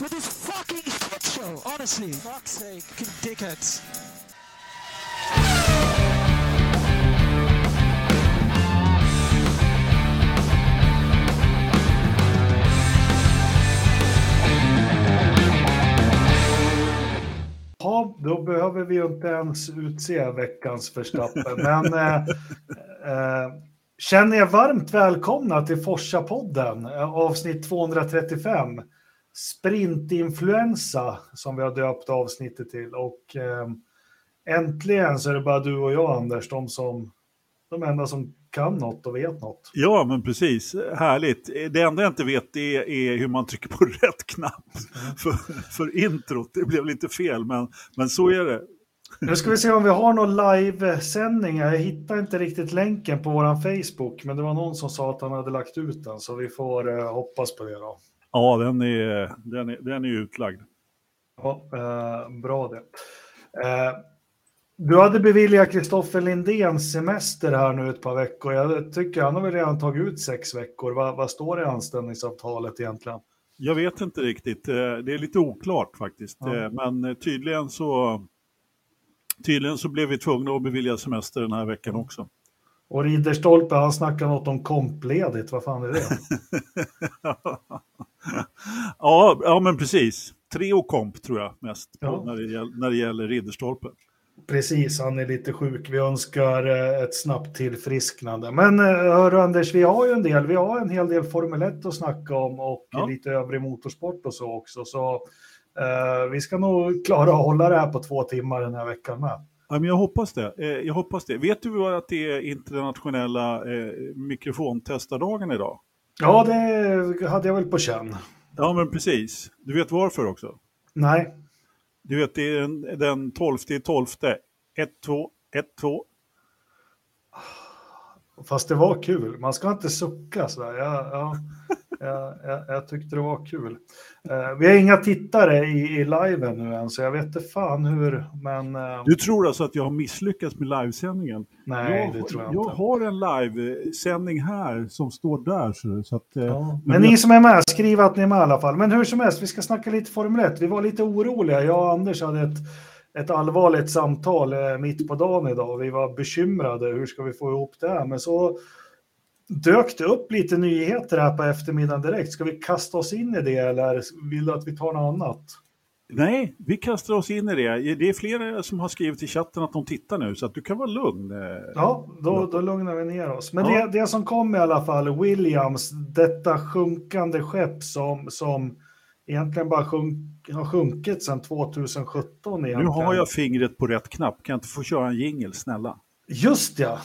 for this fucking shit show, honestly. Fuck's sake. Fucking dickheads. Ja, då behöver vi ju inte ens utse veckans Verstappen. Men eh, eh, känner er varmt välkomna till Forsa-podden, eh, avsnitt 235. Sprintinfluensa, som vi har döpt avsnittet till. Och eh, äntligen så är det bara du och jag, Anders, de, som, de enda som kan något och vet något. Ja, men precis. Härligt. Det enda jag inte vet är, är hur man trycker på rätt knapp för, för introt. Det blev lite fel, men, men så är det. Nu ska vi se om vi har någon livesändning. Jag hittar inte riktigt länken på vår Facebook, men det var någon som sa att han hade lagt ut den, så vi får eh, hoppas på det då. Ja, den är, den är, den är utlagd. Ja, eh, bra det. Eh, du hade beviljat Kristoffer Lindén semester här nu ett par veckor. Jag tycker han har väl redan tagit ut sex veckor. Vad, vad står det i anställningsavtalet egentligen? Jag vet inte riktigt. Eh, det är lite oklart faktiskt. Ja. Eh, Men tydligen så, tydligen så blev vi tvungna att bevilja semester den här veckan också. Och Ridderstolpe, han snackar något om kompledigt. Vad fan är det? ja, ja, men precis. Treo komp tror jag mest på Ja. när, det gäller, när det gäller Ridderstolpe. Precis, han är lite sjuk. Vi önskar eh, ett snabbt tillfrisknande. Men eh, hörru Anders, vi har ju en del. Vi har en hel del Formel 1 att snacka om och Ja. lite övrig motorsport och så också. Så eh, vi ska nog klara att hålla det här på två timmar den här veckan med. Ja, men jag hoppas det. Eh, Jag hoppas det. Vet du att det är internationella eh, mikrofontestardagen idag? Ja, det hade jag väl på känn. Ja, men precis. Du vet varför också? Nej, Du vet, det är den, den 12 i 12. 1, 2, 1, 2. Fast det var kul. Man ska inte sucka sådär. Jag, ja, jag, jag, jag tyckte det var kul. Eh, vi har inga tittare i, i liven nu än, så jag vet inte fan hur, men eh, Du tror alltså att jag har misslyckats med livesändningen? nej, jag, det tror jag jag inte. har en livesändning här som står där. Så, så att, eh, Ja. Men ni som är med, skriv att ni är med i alla fall. Men hur som helst, vi ska snacka lite Formel 1. Vi var lite oroliga. Jag och Anders hade ett, ett allvarligt samtal eh, mitt på dagen idag. Vi var bekymrade. Hur ska vi få ihop det här? Men så dök det upp lite nyheter här på eftermiddagen direkt. Ska vi kasta oss in i det eller vill du att vi tar något annat? Nej, vi kastar oss in i det. Det är flera som har skrivit i chatten att de tittar nu, så att du kan vara lugn. eh. Ja, då, då lugnar vi ner oss. Men Ja. det, det som kom i alla fall, Williams, detta sjunkande skepp som, som egentligen bara sjunk, har sjunkit sedan 2017 egentligen. Nu har jag fingret på rätt knapp. Kan jag inte få köra en jingel, snälla? Just ja.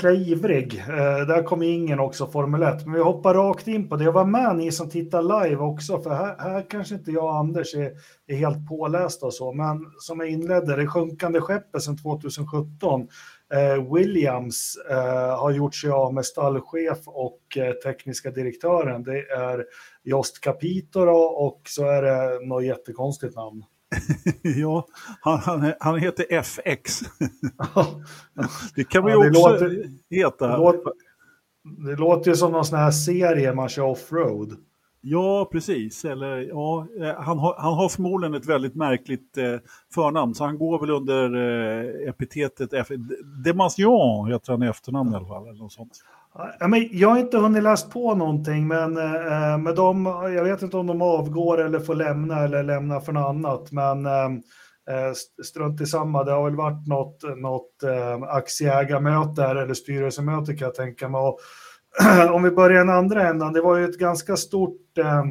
Jäkla ivrig. Eh, där kom ingen också Formel 1. Men vi hoppar rakt in på det. Jag var med ni som tittar live också. För här, här kanske inte jag och Anders är, är helt pålästa och så. Men som jag inledde, det sjunkande skeppet sedan 2017. Eh, Williams eh, har gjort sig av med stallchef och eh, tekniska direktören. Det är Jost Capito och så är det något jättekonstigt namn. ja, han, han, han heter FX. Det kan man ju också låter- heta. Det låter, det låter ju som någon sån här serie man kör offroad. Ja, precis. Eller, ja, eh, han, har, han har förmodligen ett väldigt märkligt eh, förnamn, så han går väl under eh, epitetet Demasian, heter han i efternamn i alla fall. Eller något sånt. Ja, men jag har inte hunnit läst på någonting, men eh, med dem, jag vet inte om de avgår eller får lämna eller lämna för något annat. Men eh, eh strunt i samma, det har väl varit något, något eh, aktieägarmöte här, eller styrelsemöte kan jag tänka mig. Och, om vi börjar i den andra ändan, det var ju ett ganska stort... Eh,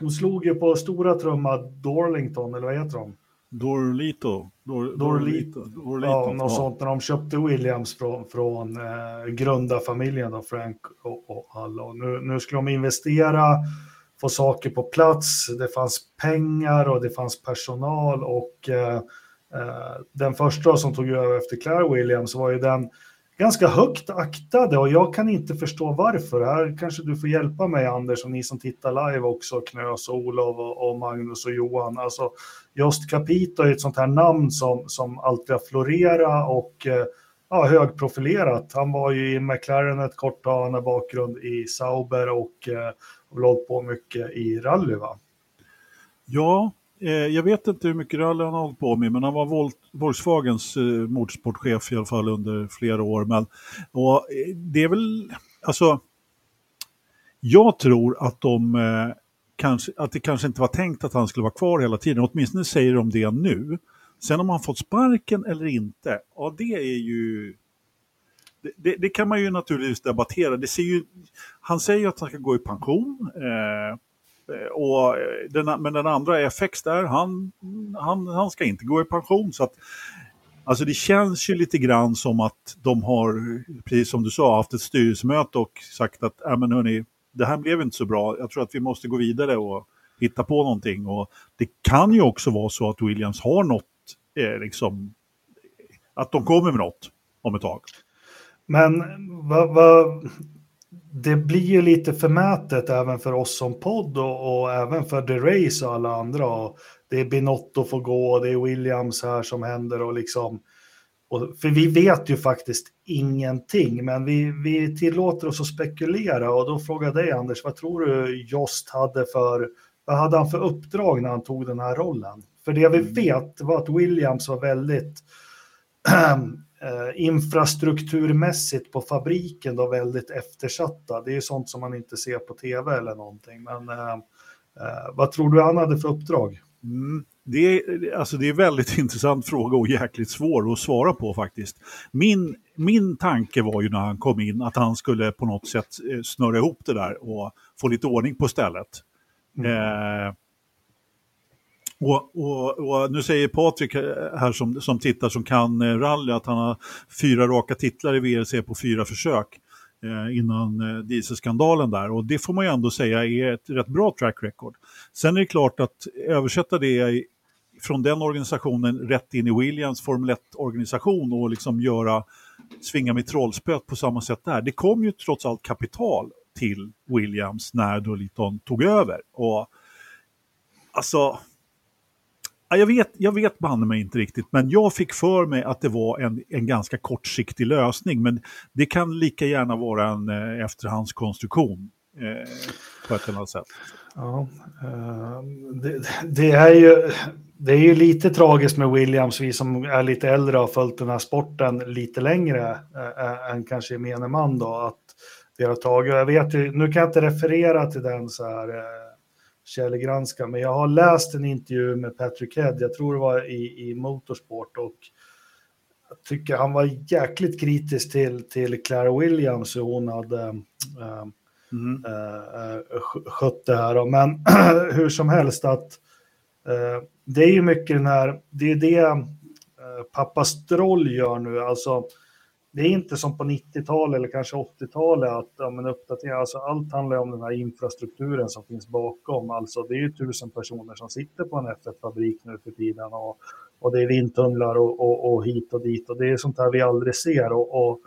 hon slog ju på stora trumma Dorlington, eller vad heter de? Dorlito. Dor, Dorlito. Dorlito. Ja, något ja. sånt när de köpte Williams från, från eh, grundarfamiljen, då, Frank och, och alla. Och nu, nu skulle de investera, få saker på plats. Det fanns pengar och det fanns personal och eh, eh, den första som tog över efter Claire Williams var ju den ganska högt aktade och jag kan inte förstå varför. Här kanske du får hjälpa mig Anders och ni som tittar live också, Knös och Olof och, och Magnus och Johan. Alltså, Just Capito är ett sånt här namn som, som alltid har florerat och eh, ja, högprofilerat. Han var ju i McLaren ett kort tag, han har bakgrund i Sauber och eh, har hållit på mycket i rally va? Ja, Eh, jag vet inte hur mycket rally han har hållit på med, men han var Volkswagens eh, motorsportchef i alla fall under flera år. Men, och eh, det är väl, alltså, jag tror att de eh, kanske, att det kanske inte var tänkt att han skulle vara kvar hela tiden, åtminstone säger de det nu. Sen om han fått sparken eller inte, ja det är ju... Det, det, det kan man ju naturligtvis debattera. Det ser ju, han säger ju att han ska gå i pension. Eh, Eh, och eh, den, men den andra FX där, han, han, han ska inte gå i pension. Så att, alltså det känns ju lite grann som att de har, precis som du sa, haft ett styrelsemöte och sagt att äh, men hörni, det här blev inte så bra. Jag tror att vi måste gå vidare och hitta på någonting. Och det kan ju också vara så att Williams har något eh, liksom, att de kommer med något om ett tag. Men vad, vad, det blir ju lite förmätet även för oss som podd och, och även för The Race och alla andra. Och det är Binotto får gå, det är Williams här som händer och liksom. Och, för vi vet ju faktiskt ingenting, men vi, vi tillåter oss att spekulera och då frågar jag dig Anders, vad tror du Jost hade för, vad hade han för uppdrag när han tog den här rollen? För det vi mm. vet var att Williams var väldigt eh, infrastrukturmässigt på fabriken då väldigt eftersatta. Det är ju sånt som man inte ser på tv eller någonting. Men eh, eh, vad tror du han hade för uppdrag? Mm. Det är, alltså det är väldigt intressant fråga och jäkligt svår att svara på faktiskt. Min, min tanke var ju när han kom in att han skulle på något sätt eh, snurra ihop det där och få lite ordning på stället. Mm. Eh, och, och, och, nu säger Patrik här som, som tittar som kan eh, rally att han har fyra raka titlar i VRC på fyra försök eh, innan eh, dieselskandalen där och det får man ju ändå säga är ett rätt bra track record. Sen är det klart att översätta det från den organisationen rätt in i Williams Formel 1-organisation och liksom göra, svinga med trollspöt på samma sätt där. Det kom ju trots allt kapital till Williams när Doliton tog över. Och alltså, jag vet, jag vet banne mig inte riktigt, men jag fick för mig att det var en, en ganska kortsiktig lösning. Men det kan lika gärna vara en eh, efterhandskonstruktion eh, på ett eller annat sätt. Ja, eh, det, det, är ju, det är ju lite tragiskt med Williams, vi som är lite äldre och har följt den här sporten lite längre eh, eh, än kanske gemene man då, att det har tagit, jag vet ju, nu kan jag inte referera till den så här eh, källgranska, men jag har läst en intervju med Patrick Head, jag tror det var i, i Motorsport och jag tycker han var jäkligt kritisk till, till Clara Williams hur hon hade äh, mm. äh, skött det här. Men hur som helst att äh, det är ju mycket den här, det är det pappa Stroll gör nu, alltså det är inte som på 90-talet eller kanske 80-talet att ja, men uppdatera, alltså allt handlar om den här infrastrukturen som finns bakom. Alltså det är ju tusen personer som sitter på en F1-fabrik nu för tiden och, och det är vindtunnlar och, och, och, hit och dit och det är sånt här vi aldrig ser. Och, och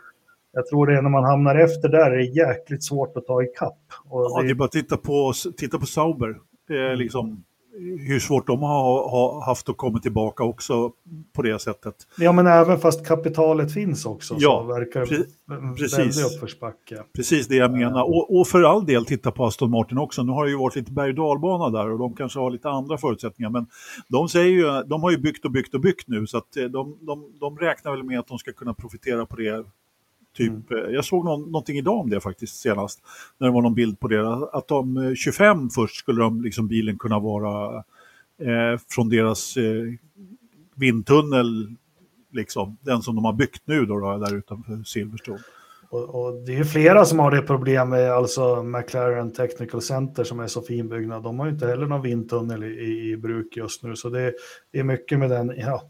jag tror det är när man hamnar efter där är det jäkligt svårt att ta ikapp. Och ja, det... det är bara att titta på, titta på Sauber. Det är mm. liksom hur svårt de har, har, haft att komma tillbaka också på det sättet. Ja, men även fast kapitalet finns också ja, så verkar det pre precis. uppförsbacke. Precis det jag menar. Och, och, för all del titta på Aston Martin också. Nu har det ju varit lite berg och där och de kanske har lite andra förutsättningar. Men de, säger ju, de har ju byggt och byggt och byggt nu så att eh, de, de, de räknar väl med att de ska kunna profitera på det Typ, mm. Eh, jag såg någon, någonting idag om det faktiskt senast, när det var någon bild på det, att de 25 eh, först skulle de, liksom, bilen kunna vara eh, från deras eh, vindtunnel, liksom, den som de har byggt nu då, då där utanför Silverstone. Och, och, det är flera som har det problemet, alltså McLaren Technical Center som är så fin byggnad, de har ju inte heller någon vindtunnel i, i, i bruk just nu, så det, det, är mycket med den, ja,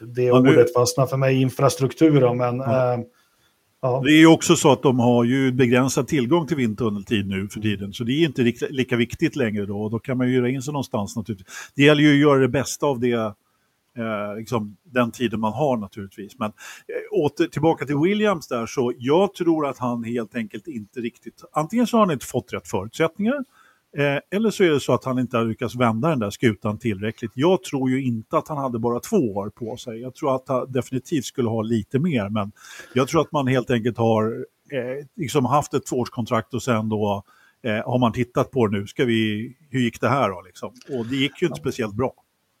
det ordet fastnar för mig, infrastrukturen, men ja. eh, Ja. Det är också så att de har ju begränsad tillgång till vindtunneltid nu för tiden, så det är inte lika viktigt längre då. Och då kan man ju göra in sig någonstans naturligtvis. Det gäller ju att göra det bästa av det, eh, liksom, den tiden man har naturligtvis. Men eh, åter, tillbaka till Williams där, så jag tror att han helt enkelt inte riktigt, antingen så har han inte fått rätt förutsättningar, Eh, eller så är det så att han inte har lyckats vända den där skutan tillräckligt. Jag tror ju inte att han hade bara två år på sig. Jag tror att han definitivt skulle ha lite mer, men jag tror att man helt enkelt har eh, liksom haft ett tvåårskontrakt och sen då eh, har man tittat på det nu. Ska vi, hur gick det här då? Liksom? Och det gick ju inte speciellt bra.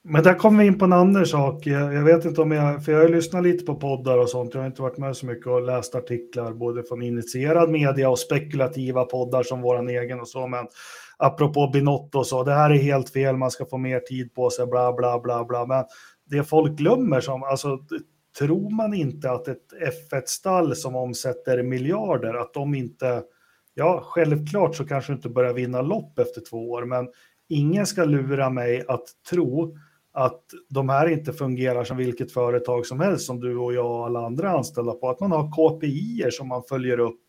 Men där kommer vi in på en annan sak. Jag, vet inte om jag, för jag har lyssnat lite på poddar och sånt. Jag har inte varit med så mycket och läst artiklar både från initierad media och spekulativa poddar som våran egen och så. Men apropå Binotto och så, det här är helt fel, man ska få mer tid på sig, bla bla bla bla. Men det folk glömmer som, alltså tror man inte att ett F1-stall som omsätter miljarder, att de inte, ja självklart så kanske inte börjar vinna lopp efter två år, men ingen ska lura mig att tro att de här inte fungerar som vilket företag som helst som du och jag och alla andra anställda på. Att man har KPI som man följer upp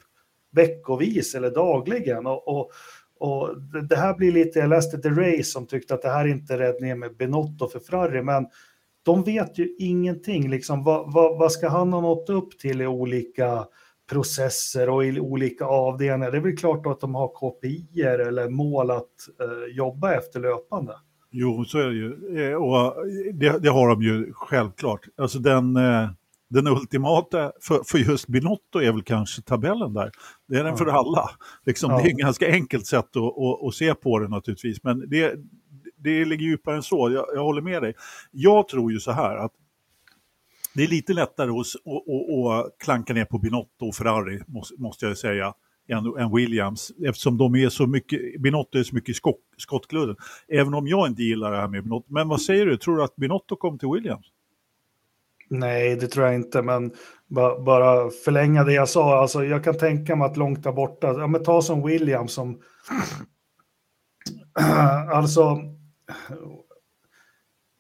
veckovis eller dagligen. Och, och, och det här blir lite, jag läste The Race som tyckte att det här inte är räddningen med Benotto för Ferrari, men de vet ju ingenting. Liksom, vad, vad, vad ska han ha nått upp till i olika processer och i olika avdelningar? Det är väl klart att de har KPI eller mål att eh, jobba efter löpande. Jo, så är det ju. Eh, och det, det, har de ju självklart. Alltså den, eh, den ultimata för, för just Binotto är väl kanske tabellen där. Det är den ja. för alla. Liksom, ja. Det är ett ganska enkelt sätt att, att, att, se på det naturligtvis. Men det, det ligger djupare än så. Jag, jag håller med dig. Jag tror ju så här att det är lite lättare att, klanka ner på Binotto och Ferrari, måste, jag säga än, Williams eftersom de är så mycket, Binotto är så mycket skott, skottgludden. Även om jag inte gillar det här med Binotto. Men vad säger du, tror du att Binotto kom till Williams? Nej, det tror jag inte, men ba, bara förlänga det jag sa. Alltså, jag kan tänka mig att långt där borta, ja, men ta som Williams som... alltså,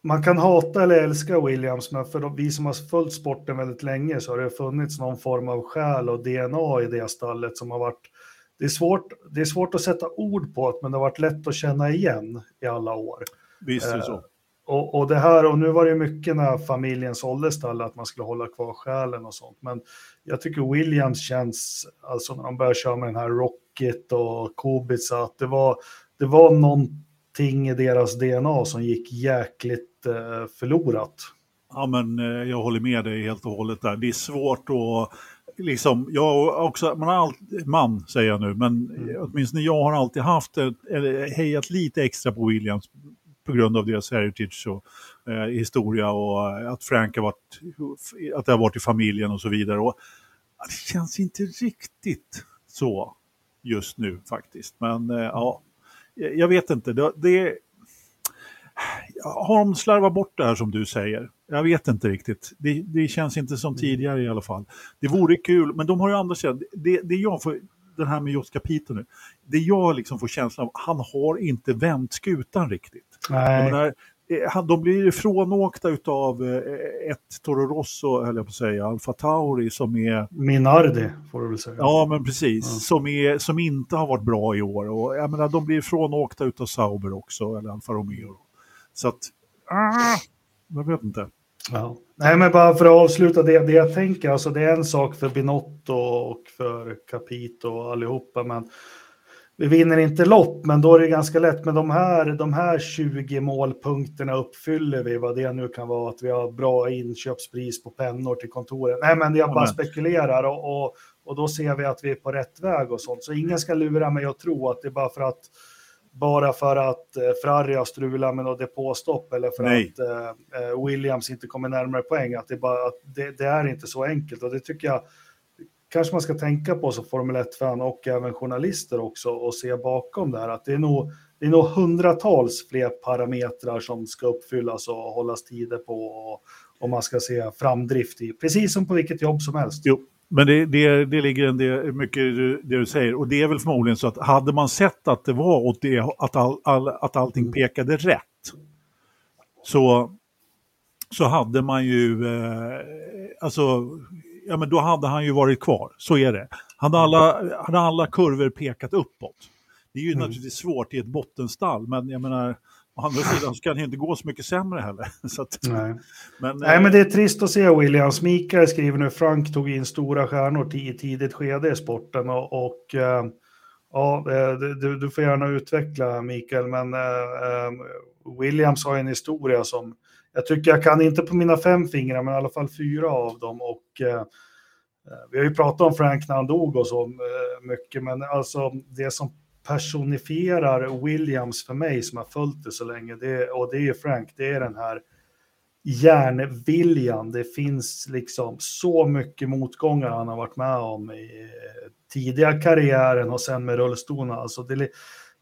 man kan hata eller älska Williams, men för vi som har följt sporten väldigt länge så har det funnits någon form av själ och DNA i det stallet som har varit... Det är svårt, det är svårt att sätta ord på det, men det har varit lätt att känna igen i alla år. Visst är det så. Och, och, det här, och nu var det mycket när familjen sålde stallet att man skulle hålla kvar själen och sånt. Men jag tycker Williams känns, alltså när de börjar köra med den här Rocket och Kubica, att det var, det var någonting i deras DNA som gick jäkligt eh, förlorat. Ja, men eh, jag håller med dig helt och hållet där. Det är svårt att liksom, jag också, man, har alltid, man säger jag nu, men mm. åtminstone jag har alltid haft, eller hejat lite extra på Williams på grund av deras heritage och eh, historia och att Frank har varit, att det har varit i familjen och så vidare. Och, det känns inte riktigt så just nu faktiskt, men eh, ja, jag vet inte. Det, det har de slarvat bort det här som du säger? Jag vet inte riktigt. Det, det känns inte som mm. tidigare i alla fall. Det vore kul, men de har ju andra sidan. Det, det jag får, den här med Jos Capito nu, det jag liksom får känslan av, han har inte vänt skutan riktigt. Nej. Menar, eh, de blir ifrånåkta av eh, ett Toro Rosso, höll jag på att säga, Alfa Tauri som är... Minardi, får du väl säga. Ja, men precis. Ja. Som, är, som inte har varit bra i år. Och, jag menar, de blir ifrånåkta av Sauber också, eller Alfa Romeo. Så att, ah, jag vet inte. Ja. Nej, men bara för att avsluta det, det jag tänker, alltså det är en sak för Binotto och för Capito och allihopa, men vi vinner inte lopp, men då är det ganska lätt. Men de här, de här 20 målpunkterna uppfyller vi, vad det nu kan vara, att vi har bra inköpspris på pennor till kontoret. Nej, men jag bara spekulerar och, och, och då ser vi att vi är på rätt väg och sånt. Så ingen ska lura mig att tro att det är bara för att bara för att eh, Ferrari har strulat med något depåstopp eller för Nej. att eh, eh, Williams inte kommer närmare poäng. Att det, bara, att det, det, är inte så enkelt och det tycker jag kanske man ska tänka på som Formel 1-fan och även journalister också och se bakom det här att det är nog, det är nog hundratals fler parametrar som ska uppfyllas och hållas tider på och, och man ska se framdrift i, precis som på vilket jobb som helst. Jo, men det, det, det ligger en del, mycket i det du säger och det är väl förmodligen så att hade man sett att det var åt det, att, all, all, att allting mm. pekade rätt så, så hade man ju, eh, alltså, ja men då hade han ju varit kvar, så är det. Hade alla, hade alla kurvor pekat uppåt. Det är ju mm. naturligtvis svårt i ett bottenstall, men jag menar, Å andra sidan så kan det inte gå så mycket sämre heller. Att, Nej. Men, Nej, eh, men det är trist att se Williams. Mikael skriver nu Frank tog in stora stjärnor i tidigt skede i sporten och, och, eh, Ja, eh, du, du får gärna utveckla Mikael, men eh, eh, Williams har en historia som jag tycker jag kan, inte på mina fem fingrar, men i alla fall fyra av dem. Och eh, eh vi har ju pratat om Frank när han dog och så eh, mycket, men alltså det som personifierar Williams för mig som har följt det så länge, det, och det är ju Frank, det är den här järnviljan. Det finns liksom så mycket motgångar han har varit med om i eh, tidiga karriären och sen med rullstolarna. Alltså det,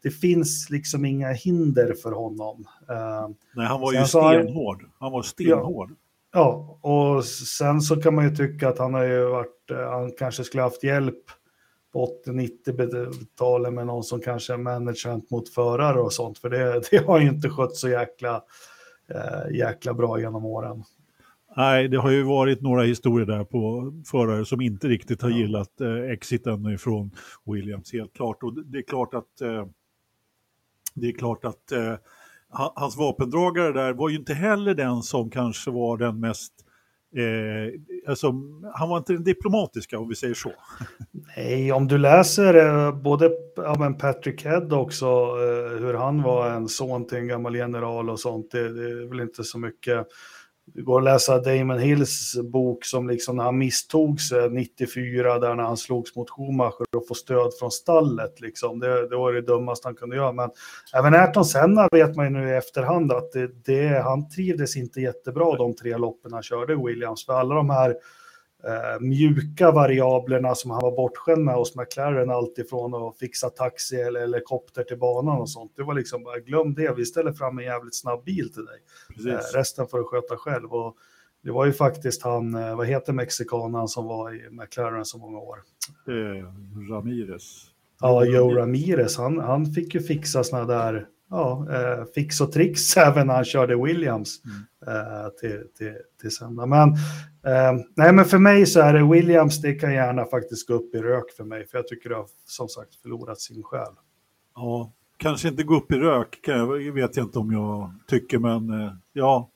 det finns liksom inga hinder för honom. Uh, Nej, han var ju stenhård. Han var stenhård. Ja, ja, och sen så kan man ju tycka att han har ju varit, uh, han kanske skulle haft hjälp på 80-90-talet med någon som kanske är management mot förare och sånt, för det, det har ju inte skött så jäkla eh, jäkla bra genom åren. Nej, det har ju varit några historier där på förare som inte riktigt har gillat eh, exiten ifrån Williams, helt klart. Och det är klart att, eh, det är klart att eh, hans vapendragare där var ju inte heller den som kanske var den mest Eh, alltså, han var inte den diplomatiska om vi säger så. Nej, om du läser eh, både ja, men Patrick Head också, eh, hur han var en son till en gammal general och sånt, det, det är väl inte så mycket det går att läsa Damon Hills bok som liksom när han misstogs 94 där när han slogs mot Schumacher och får stöd från stallet liksom. Det, det var det dummaste han kunde göra. Men även Ayrton Senna vet man ju nu i efterhand att det, det, han trivdes inte jättebra de tre loppen han körde Williams. För alla de här eh, mjuka variablerna som han var bortskämd med hos McLaren, alltifrån att fixa taxi eller helikopter till banan och sånt. Det var liksom bara glöm det, vi ställer fram en jävligt snabb bil till dig. Eh, resten får du sköta själv. Och det var ju faktiskt han, eh, vad heter mexikanen som var i McLaren så många år? Eh, Ramirez. Ja, Joe Ramirez, han, han fick ju fixa sådana där ja, eh, fix och tricks även när han körde Williams mm. eh, till, till, till söndag. Men, eh, nej, men för mig så är det Williams, det kan gärna faktiskt gå upp i rök för mig, för jag tycker det har som sagt förlorat sin själ. Ja, kanske inte gå upp i rök, kan jag, vet jag inte om jag tycker, men ja.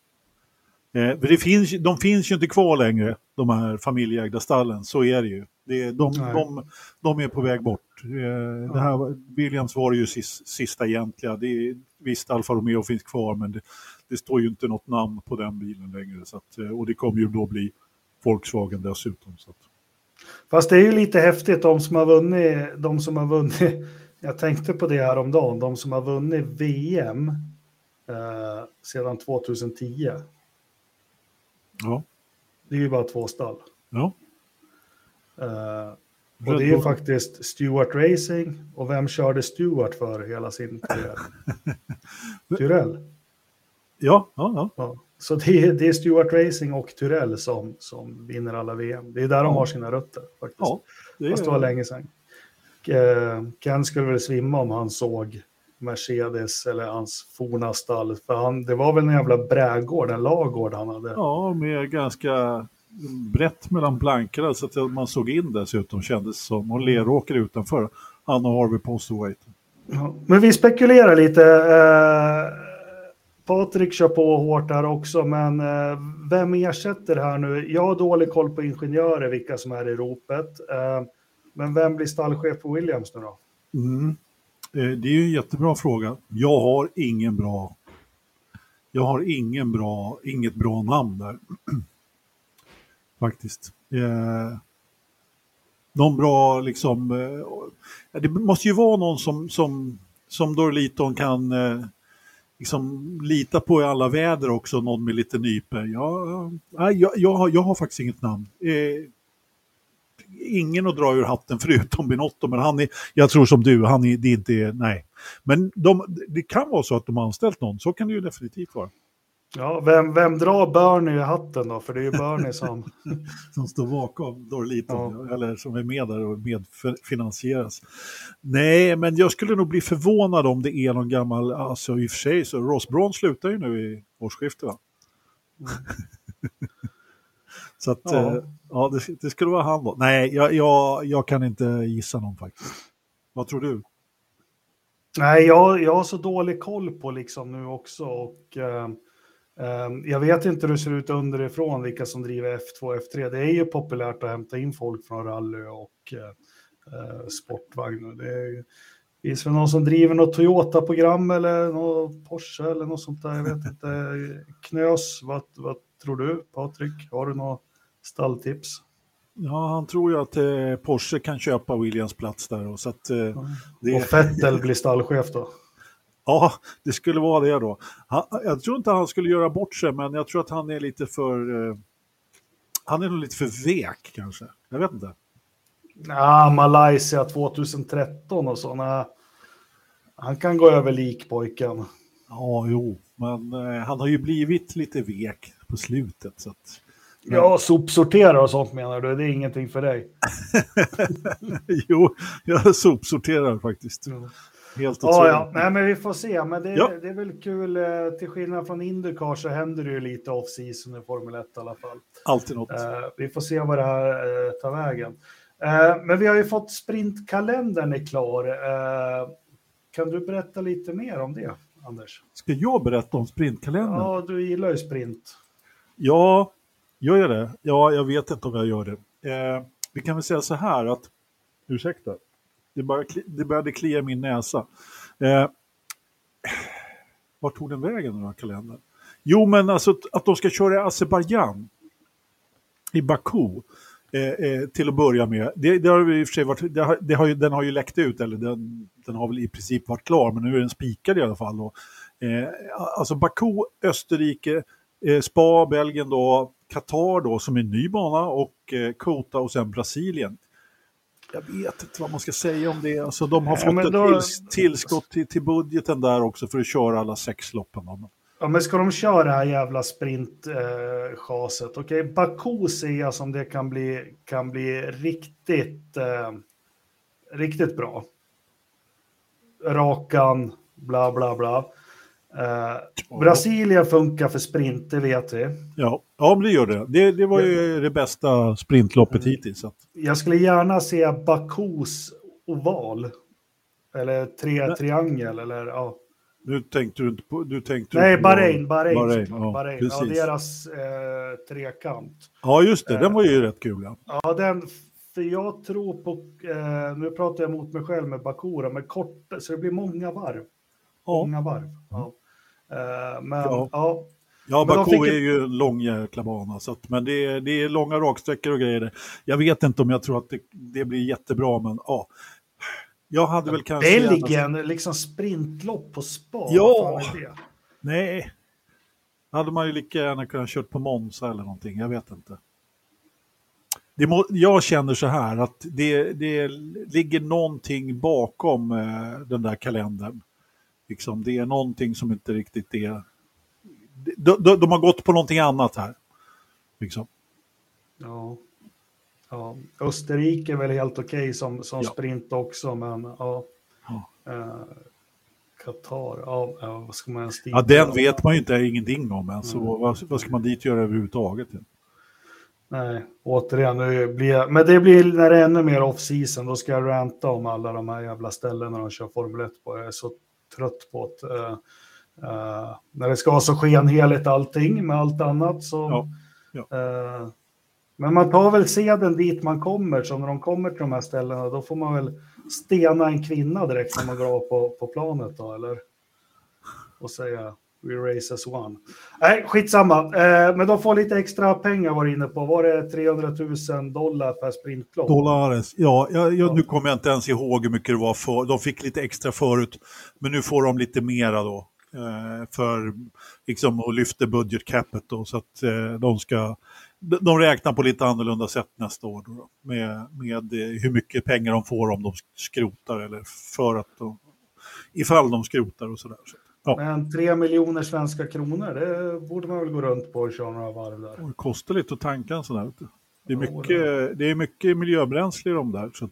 Eh, det finns, de finns ju inte kvar längre, de här familjeägda stallen, så är det ju. Det, de, de, de, är på väg bort. Eh, det här, Williams var ju sista egentliga. Det är, visst, Alfa Romeo finns kvar, men det, det, står ju inte något namn på den bilen längre. Så att, eh, och det kommer ju då bli Volkswagen dessutom. Så att. Fast det är ju lite häftigt, de som har vunnit, de som har vunnit, jag tänkte på det här om dagen, de som har vunnit VM eh, sedan 2010. Ja. Det är ju bara två stall. Ja. Uh, och det är ju faktiskt Stewart Racing. Och vem körde Stewart för hela sin karriär? Tyrell. Ja, ja, ja. ja. Så det är, det är Stewart Racing och Tyrell som, som vinner alla VM. Det är där ja. de har sina rötter. Faktiskt. Ja, det Fast det var länge sedan. Eh, Ken skulle väl svimma om han såg Mercedes eller hans forna stall. För han, det var väl en jävla brädgård, en lagård han hade. Ja, med ganska brett mellan plankorna så att man såg in dessutom kändes som. Och Leråker utanför. Han och Harvey Postwaite. Ja, men vi spekulerar lite. Eh, Patrik kör på hårt här också, men eh, vem ersätter här nu? Jag har dålig koll på ingenjörer, vilka som är i ropet. Eh, men vem blir stallchef på Williams nu då? Mm. Eh, det är ju en jättebra fråga. Jag har ingen bra jag har ingen bra, inget bra namn där faktiskt. Eh, någon bra liksom, eh, det måste ju vara någon som, som, som Dorliton kan eh, liksom lita på i alla väder också, någon med lite nyper. Jag, jag, jag, har, jag har faktiskt inget namn. Eh, ingen att dra ur hatten förutom Binotto, men han är, jag tror som du, han är, det är inte, nej. Men de, det kan vara så att de har anställt någon, så kan det ju definitivt vara. Ja, vem, vem drar Bernie i hatten då? För det är ju Bernie som... som står bakom Dorliton, ja. eller som är med där och medfinansieras. Nej, men jag skulle nog bli förvånad om det är någon gammal, alltså i och för sig så Ross Braun slutar ju nu i årsskiftet va? Mm. så att, ja, eh, ja det, det, skulle vara han då. Nej, jag, jag, jag kan inte gissa någon faktiskt. Vad tror du? Nej, jag, jag har så dålig koll på liksom nu också och eh, jag vet inte hur det ser ut underifrån, vilka som driver F2 och F3. Det är ju populärt att hämta in folk från rally och eh, sportvagn. Det är, finns väl någon som driver något Toyota-program eller något Porsche eller något sånt där. Jag vet inte. Knös, vad, vad tror du Patrik? Har du något stalltips? Ja, han tror ju att eh, Porsche kan köpa Williams plats där. Och, så att, eh, det... Och Fettel blir stallchef då? Ja, det skulle vara det då. Han, jag tror inte han skulle göra bort sig, men jag tror att han är lite för... Eh, han är nog lite för vek kanske. Jag vet inte. Ja, Malaysia 2013 och sådana. Han kan gå över likpojken. Ja, jo, men eh, han har ju blivit lite vek på slutet. Så att, men... Ja, sopsortera och sånt menar du? Det är ingenting för dig? jo, jag sopsorterar faktiskt. Mm. Helt ja, ja. Nej, men vi får se. Men det, ja. det är väl kul. Eh, till skillnad från Indycar så händer det ju lite off-season i Formel 1 i alla fall. Alltid något. Uh, vi får se vad det här uh, tar vägen. Men vi har ju fått sprintkalendern är klar. kan du berätta lite mer om det, Anders? Ska jag berätta om sprintkalendern? Ja, du gillar ju sprint. Ja, gör jag det? Ja, jag vet inte om jag gör det. vi kan väl säga så här att, ursäkta, det, bara, det började klia i min näsa. Eh, vart tog den vägen den här kalendern? Jo, men alltså att de ska köra i Azerbajdzjan, i Baku, eh, eh, till att börja med. Det, det har i och för sig varit, det har, det har ju, den har ju läckt ut, eller den, den har väl i princip varit klar, men nu är den spikad i alla fall. Och, eh, alltså Baku, Österrike, eh, Spa, Belgien då, Qatar då som är en ny bana och eh, Kota och sen Brasilien jag vet inte vad man ska säga om det. Alltså, de har fått ett tills, tillskott till, till budgeten där också för att köra alla sex loppen. Ja, men ska de köra det här jävla sprintchaset? Eh, Okej, okay, Baku ser jag som det kan bli, kan bli riktigt, eh, riktigt bra. Rakan, bla bla bla. Uh, Brasilien funkar för sprint, det vet vi. Ja, ja det gör det. Det, det var ju det bästa sprintloppet mm. hittills. Jag skulle gärna se Bakus oval. Eller tre, Nej. triangel, eller ja. Nu tänkte du inte på... Du tänkte Nej, på, Bahrain, Bahrain. Bahrain, ja, Bahrain. ja, deras eh, trekant. Ja, just det. Den var ju eh, rätt kul. Ja, ja den... För jag tror på... Eh, nu pratar jag mot mig själv med Bakura, men kort, så det blir många varv. Ja. Många varv. Ja. Eh, men ja. ja. Ja, Baku fick... är ju en lång jäkla bana, så att, men det är, det är långa raksträckor och grejer. Jag vet inte om jag tror att det, det blir jättebra, men ja. Jag hade väl kanske... Belgien, gärna... liksom sprintlopp på spa. Ja! Nej. hade man ju lika gärna kunnat kört på Monza eller någonting, jag vet inte. Det må, jag känner så här att det, det ligger någonting bakom eh, den där kalendern. Liksom, det är någonting som inte riktigt är... De, de, de har gått på någonting annat här. Liksom. Ja. ja. Österrike är väl helt okej okay som, som ja. sprint också, men ja. ja. Uh, Qatar, ja, vad ska man ens dit Ja, den vet man ju inte ingenting om än, så mm. vad, vad, ska man dit göra överhuvudtaget? Nej, återigen, det blir, men det blir när det är ännu mer off-season, då ska jag ranta om alla de här jävla ställena de kör Formel 1 på. Jag är så trött på att uh, uh, när det ska vara så skenheligt allting med allt annat så. Ja. Ja. Uh, men man tar väl seden dit man kommer, så när de kommer till de här ställena då får man väl stena en kvinna direkt när man går av på, på planet då, eller? Och säga We race as one. Nej, skitsamma. Eh, men de får lite extra pengar var inne på. Var det 300 000 dollar per sprintlopp? Dollares, ja, jag, jag, nu kommer jag inte ens ihåg hur mycket det var för. De fick lite extra förut, men nu får de lite mera då. Eh, för liksom att lyfta budgetcapet då, så att eh, de ska de räknar på lite annorlunda sätt nästa år då, med, med hur mycket pengar de får om de skrotar eller för att de, ifall de skrotar och sådär. Så. Ja. Men tre miljoner svenska kronor, det borde man väl gå runt på och köra några varv där. det kostar lite att tanka en sån där. Det är mycket, det är mycket miljöbränsle i de där. Så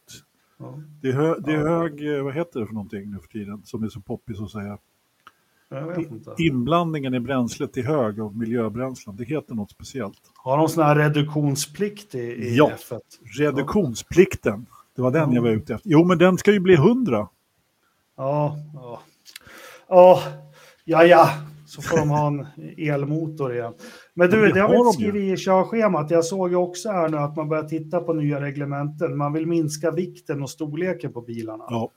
ja. det, är hö, det är hög, vad heter det för någonting nu för tiden, som är så poppis att säga. Inblandningen i bränslet är hög av miljöbränslen, det heter något speciellt. Har de sån här reduktionsplikt i, i ja, F1? reduktionsplikten. Det var den jag var ute efter. Jo, men den ska ju bli 100. Ja, ja. Ja, ja, ja. Så får de ha en elmotor igen. Men du, det har vi inte skrivit i körschemat. Jag såg ju också här nu att man börjar titta på nya reglementen. Man vill minska vikten och storleken på bilarna. Ja.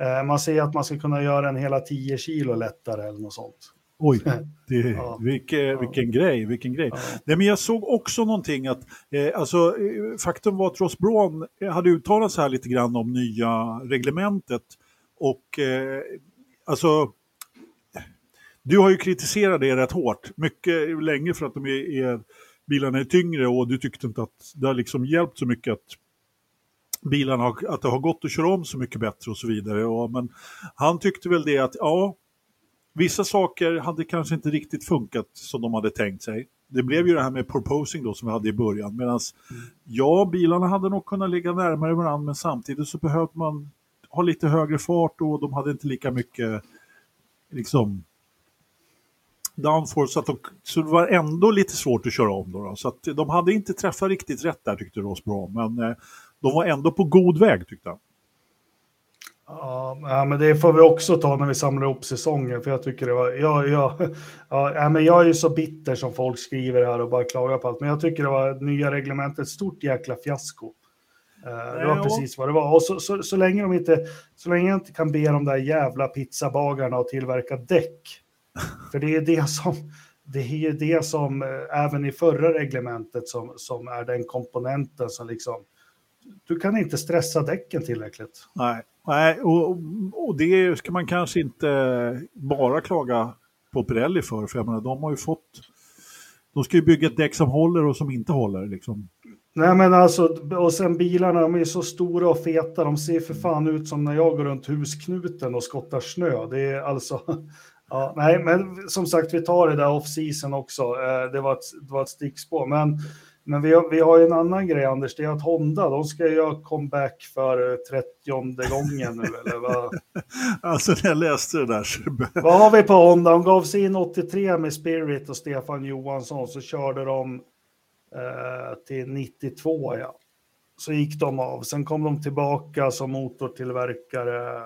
Eh, Man säger att man ska kunna göra den hela 10 kilo lättare eller något sånt. Oj, det, Ja. vilken, vilken grej, vilken grej. Ja. Nej, men jag såg också någonting att, eh, alltså, eh, faktum var att Ross Braun hade uttalat sig här lite grann om nya reglementet. Och eh, alltså, du har ju kritiserat det rätt hårt, mycket länge för att de är, är, bilarna är tyngre och du tyckte inte att det har liksom hjälpt så mycket att bilarna har, att det har gått att köra om så mycket bättre och så vidare. Och, men han tyckte väl det att, ja, Vissa saker hade kanske inte riktigt funkat som de hade tänkt sig. Det blev ju det här med proposing då som vi hade i början. Medan ja, bilarna hade nog kunnat ligga närmare varandra men samtidigt så behövde man ha lite högre fart och de hade inte lika mycket liksom downforce så, att de, så det var ändå lite svårt att köra om. Då, då. Så att de hade inte träffat riktigt rätt där tyckte Ross bra men eh, de var ändå på god väg tyckte han. Ja, men det får vi också ta när vi samlar ihop säsongen, för jag tycker det var... Jag, jag, ja, ja, men jag är ju så bitter som folk skriver här och bara klagar på allt, men jag tycker det var nya reglementet ett stort jäkla fiasko. Eh, det var precis vad det var. Och så, så, så, länge de inte, så länge jag inte kan be de där jävla pizzabagarna att tillverka däck, för det är det som, det är ju det som eh, även i förra reglementet som, som är den komponenten som liksom, du kan inte stressa däcken tillräckligt. Nej, nej och, och det ska man kanske inte bara klaga på Pirelli för, för jag menar, de har ju fått... De ska ju bygga ett däck som håller och som inte håller. Liksom. Nej men alltså, och sen bilarna, de är så stora och feta, de ser för fan ut som när jag går runt husknuten och skottar snö. Det är alltså, ja, nej men som sagt vi tar det där off-season också, Eh, det var ett, det var ett stickspår. Men, men vi, har, vi har ju en annan grej Anders, det är att Honda, de ska göra comeback för 30 gången nu eller vad? Alltså när jag läste det där så... Vad har vi på Honda? De gav sig in 83 med Spirit och Stefan Johansson, så körde de eh, till 92, ja. Så gick de av. Sen kom de tillbaka som motortillverkare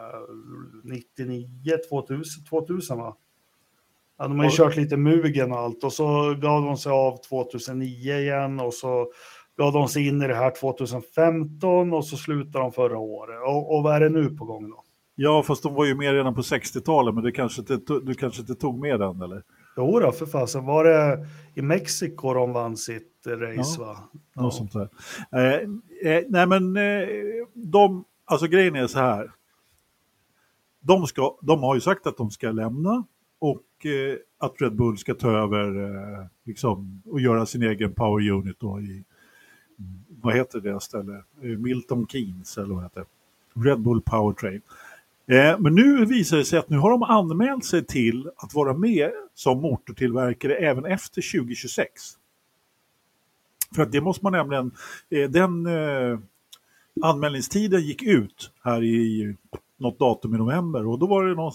99, 2000, 2000 va? Ja, de har ju Ja. kört lite Mugen och allt och så gav de sig av 2009 igen och så gav de sig in i det här 2015 och så slutade de förra året. Och, och vad är det nu på gång då? Ja, fast de var ju med redan på 60-talet, men du kanske, inte, du kanske inte tog med den, eller? Jo då, för fasen. Var det i Mexiko de vann sitt race Ja. va? Något sånt där. Eh, eh, nej, men eh, de, alltså grejen är så här. De, ska, de har ju sagt att de ska lämna och eh, att Red Bull ska ta över eh, liksom, och göra sin egen power unit då i, vad heter det ställe? Eh, Milton Keynes eller vad heter det? Red Bull Powertrain. Eh, men nu visar det sig att nu har de anmält sig till att vara med som motortillverkare även efter 2026. För att det måste man nämligen, eh, den eh, anmälningstiden gick ut här i något datum i november och då var det någon,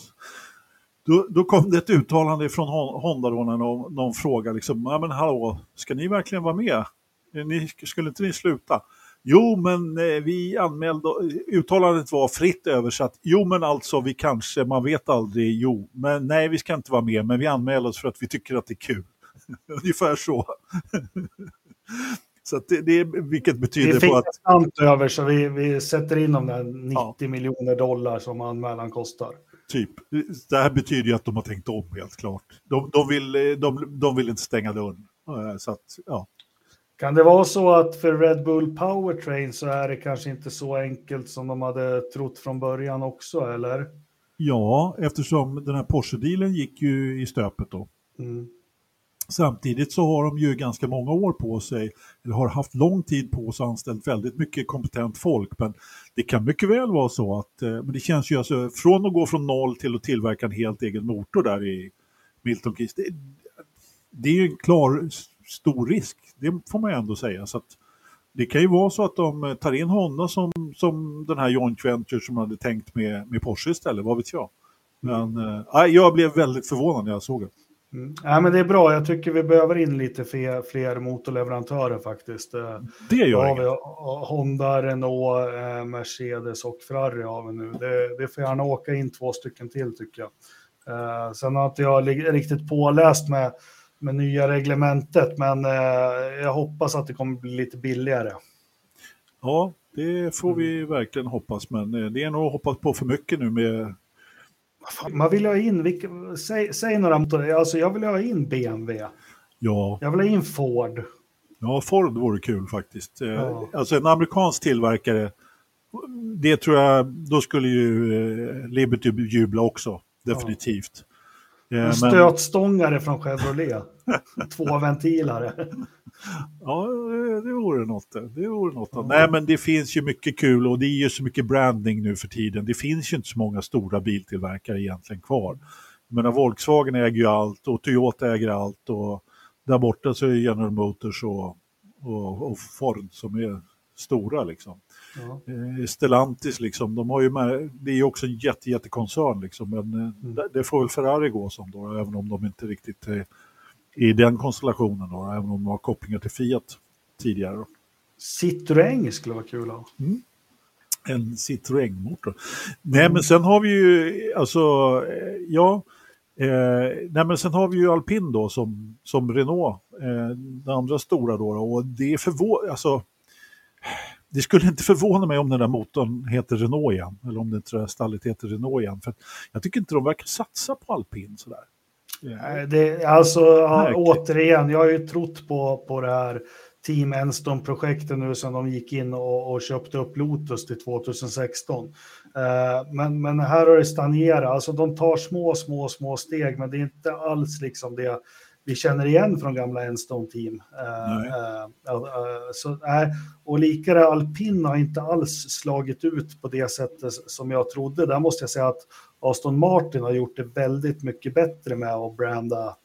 då, då kom det ett uttalande från Honda då när någon, någon frågade liksom, ja men hallå, ska ni verkligen vara med? Eh, ni, skulle inte ni sluta? Jo, men eh, vi anmälde, uttalandet var fritt översatt. Jo, men alltså vi kanske, man vet aldrig, jo, men nej, vi ska inte vara med, men vi anmäler oss för att vi tycker att det är kul. Ungefär så så att det, det, vilket Det betyder finns på att slant över så vi, vi sätter in de där 90 miljoner dollar som anmälan kostar. Typ. Det här betyder ju att de har tänkt om helt klart. De, de, vill, eh, de, de vill inte stänga dörren. Så att, ja. Kan det vara så att för Red Bull Powertrain så är det kanske inte så enkelt som de hade trott från början också, eller? ja, eftersom den här Porsche-dealen gick ju i stöpet då. Mm. Samtidigt så har de ju ganska många år på sig, eller har haft lång tid på sig och anställt väldigt mycket kompetent folk. Men det kan mycket väl vara så att, eh, men det känns ju alltså, från att gå från noll till att tillverka en helt egen motor där i Milton Keynes, det, det är ju en klar stor risk, det får man ju ändå säga. Så att det kan ju vara så att de tar in Honda som, som den här joint venture som man hade tänkt med, med Porsche istället, vad vet jag. Men eh, jag blev väldigt förvånad när jag såg det. Mm. Ja, men det är bra, jag tycker vi behöver in lite fler, fler motorleverantörer faktiskt. Eh, Det gör har vi eh, Honda, Renault, eh, Mercedes och Ferrari har vi nu. Det, det får gärna åka in två stycken till tycker jag. Sen har inte jag riktigt påläst med, med nya reglementet, men jag hoppas att det kommer bli lite billigare. Ja, det får vi mm. verkligen hoppas, men det är nog att hoppas på för mycket nu med... Man vill ha in, vilka, säg, säg några motorer, alltså jag vill ha in BMW. Ja. Jag vill ha in Ford. Ja, Ford vore kul faktiskt. Ja. Alltså en amerikansk tillverkare, det tror jag, då skulle ju eh, Liberty jubla också, definitivt. En stötstångare från Chevrolet, två ventilare. Ja, det vore något. Det vore något. Ja. Nej, men det finns ju mycket kul och det är ju så mycket branding nu för tiden. Det finns ju inte så många stora biltillverkare egentligen kvar. Men Volkswagen äger ju allt och Toyota äger allt och där borta så är General Motors och, och, och Ford som är stora liksom. Ja. Eh, Stellantis liksom, de har ju med, det är ju också en jätte, jättekoncern liksom, men eh, mm. det, får väl Ferrari gå som då, även om de inte riktigt är i den konstellationen då, även om de har kopplingar till Fiat tidigare. Då. Citroën skulle vara kul att ha. Mm. En Citroën-motor. Nej, mm. men sen har vi ju, alltså, eh, ja, Eh, nej men sen har vi ju alpin då som, som Renault, eh, den andra stora då. Och det är förvå alltså, det skulle inte förvåna mig om den där motorn heter Renault igen. Eller om det inte stallet heter Renault igen. För jag tycker inte de verkar satsa på alpin sådär. Det, alltså, ja, återigen, jag har ju trott på, på det här Team Enston-projektet nu som de gick in och, och, köpte upp Lotus till 2016. Uh, eh, men, men här har det stagnerat, alltså de tar små, små, små steg, men det är inte alls liksom det vi känner igen från gamla Enstone-team. Uh, uh, så, och likare alpin har inte alls slagit ut på det sättet som jag trodde. Där måste jag säga att Aston Martin har gjort det väldigt mycket bättre med att branda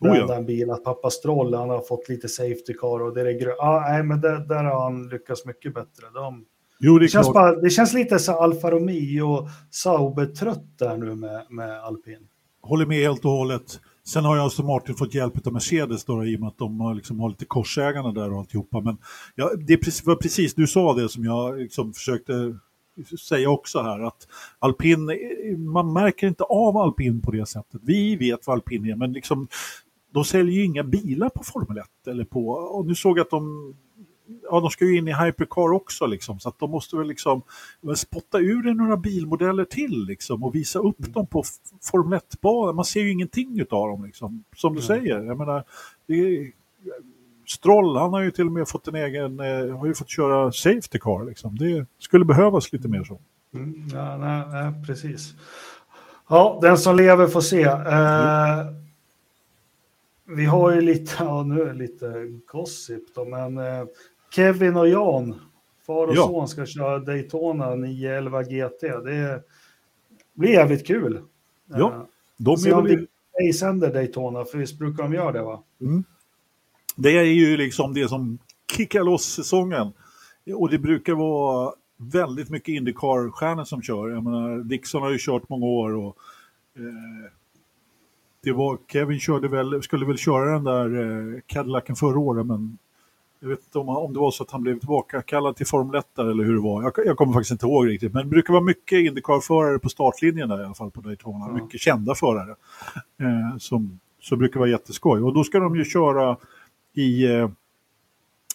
brända oh ja. en bil, att pappa Stroll han har fått lite safety car och det är grö- ah, nej, men det, där har han lyckats mycket bättre. De, jo, det, det känns bara, det känns lite så Alfa Romeo Sauber-trött där nu med, med alpin. Håller med helt och hållet. Sen har jag alltså Martin fått hjälp av Mercedes då, i och med att de har, liksom, har lite korsägarna där och alltihopa. Men ja, det var precis, du sa det som jag liksom försökte säga också här att alpin, man märker inte av alpin på det sättet. Vi vet vad alpin är, men liksom, de säljer ju inga bilar på Formel 1 eller på, och nu såg jag att de ja, de ska ju in i hypercar också liksom, så att de måste väl liksom spotta ur några bilmodeller till liksom och visa upp mm. dem på Formel 1-banan. Man ser ju ingenting av dem liksom, som du mm. säger. Jag menar, det är, Stroll, han har ju till och med fått en egen, eh, har ju fått köra Safety Car liksom. Det skulle behövas lite mer så. Mm, ja, nej, nej, precis. Ja, den som lever får se. Eh, vi har ju lite, ja nu är det lite gossip då, men eh, Kevin och Jan, far och ja. son, ska köra Daytona 911 GT. Det blir jävligt kul. Ja, eh, de Se om vi ej sänder Daytona, för visst brukar de göra det va? Mm. Det är ju liksom det som kickar loss säsongen. Och det brukar vara väldigt mycket Indycar-stjärnor som kör. Jag menar, Dixon har ju kört många år och eh, det var, Kevin körde väl, skulle väl köra den där eh, Cadillacen förra året men jag vet inte om, om det var så att han blev tillbakakallad till Formel 1 eller hur det var. Jag, jag kommer faktiskt inte ihåg riktigt. Men det brukar vara mycket Indycar-förare på startlinjen där i alla fall på Daytona. Mm. Mycket kända förare eh, som, som brukar vara jätteskoj. Och då ska de ju köra i, eh,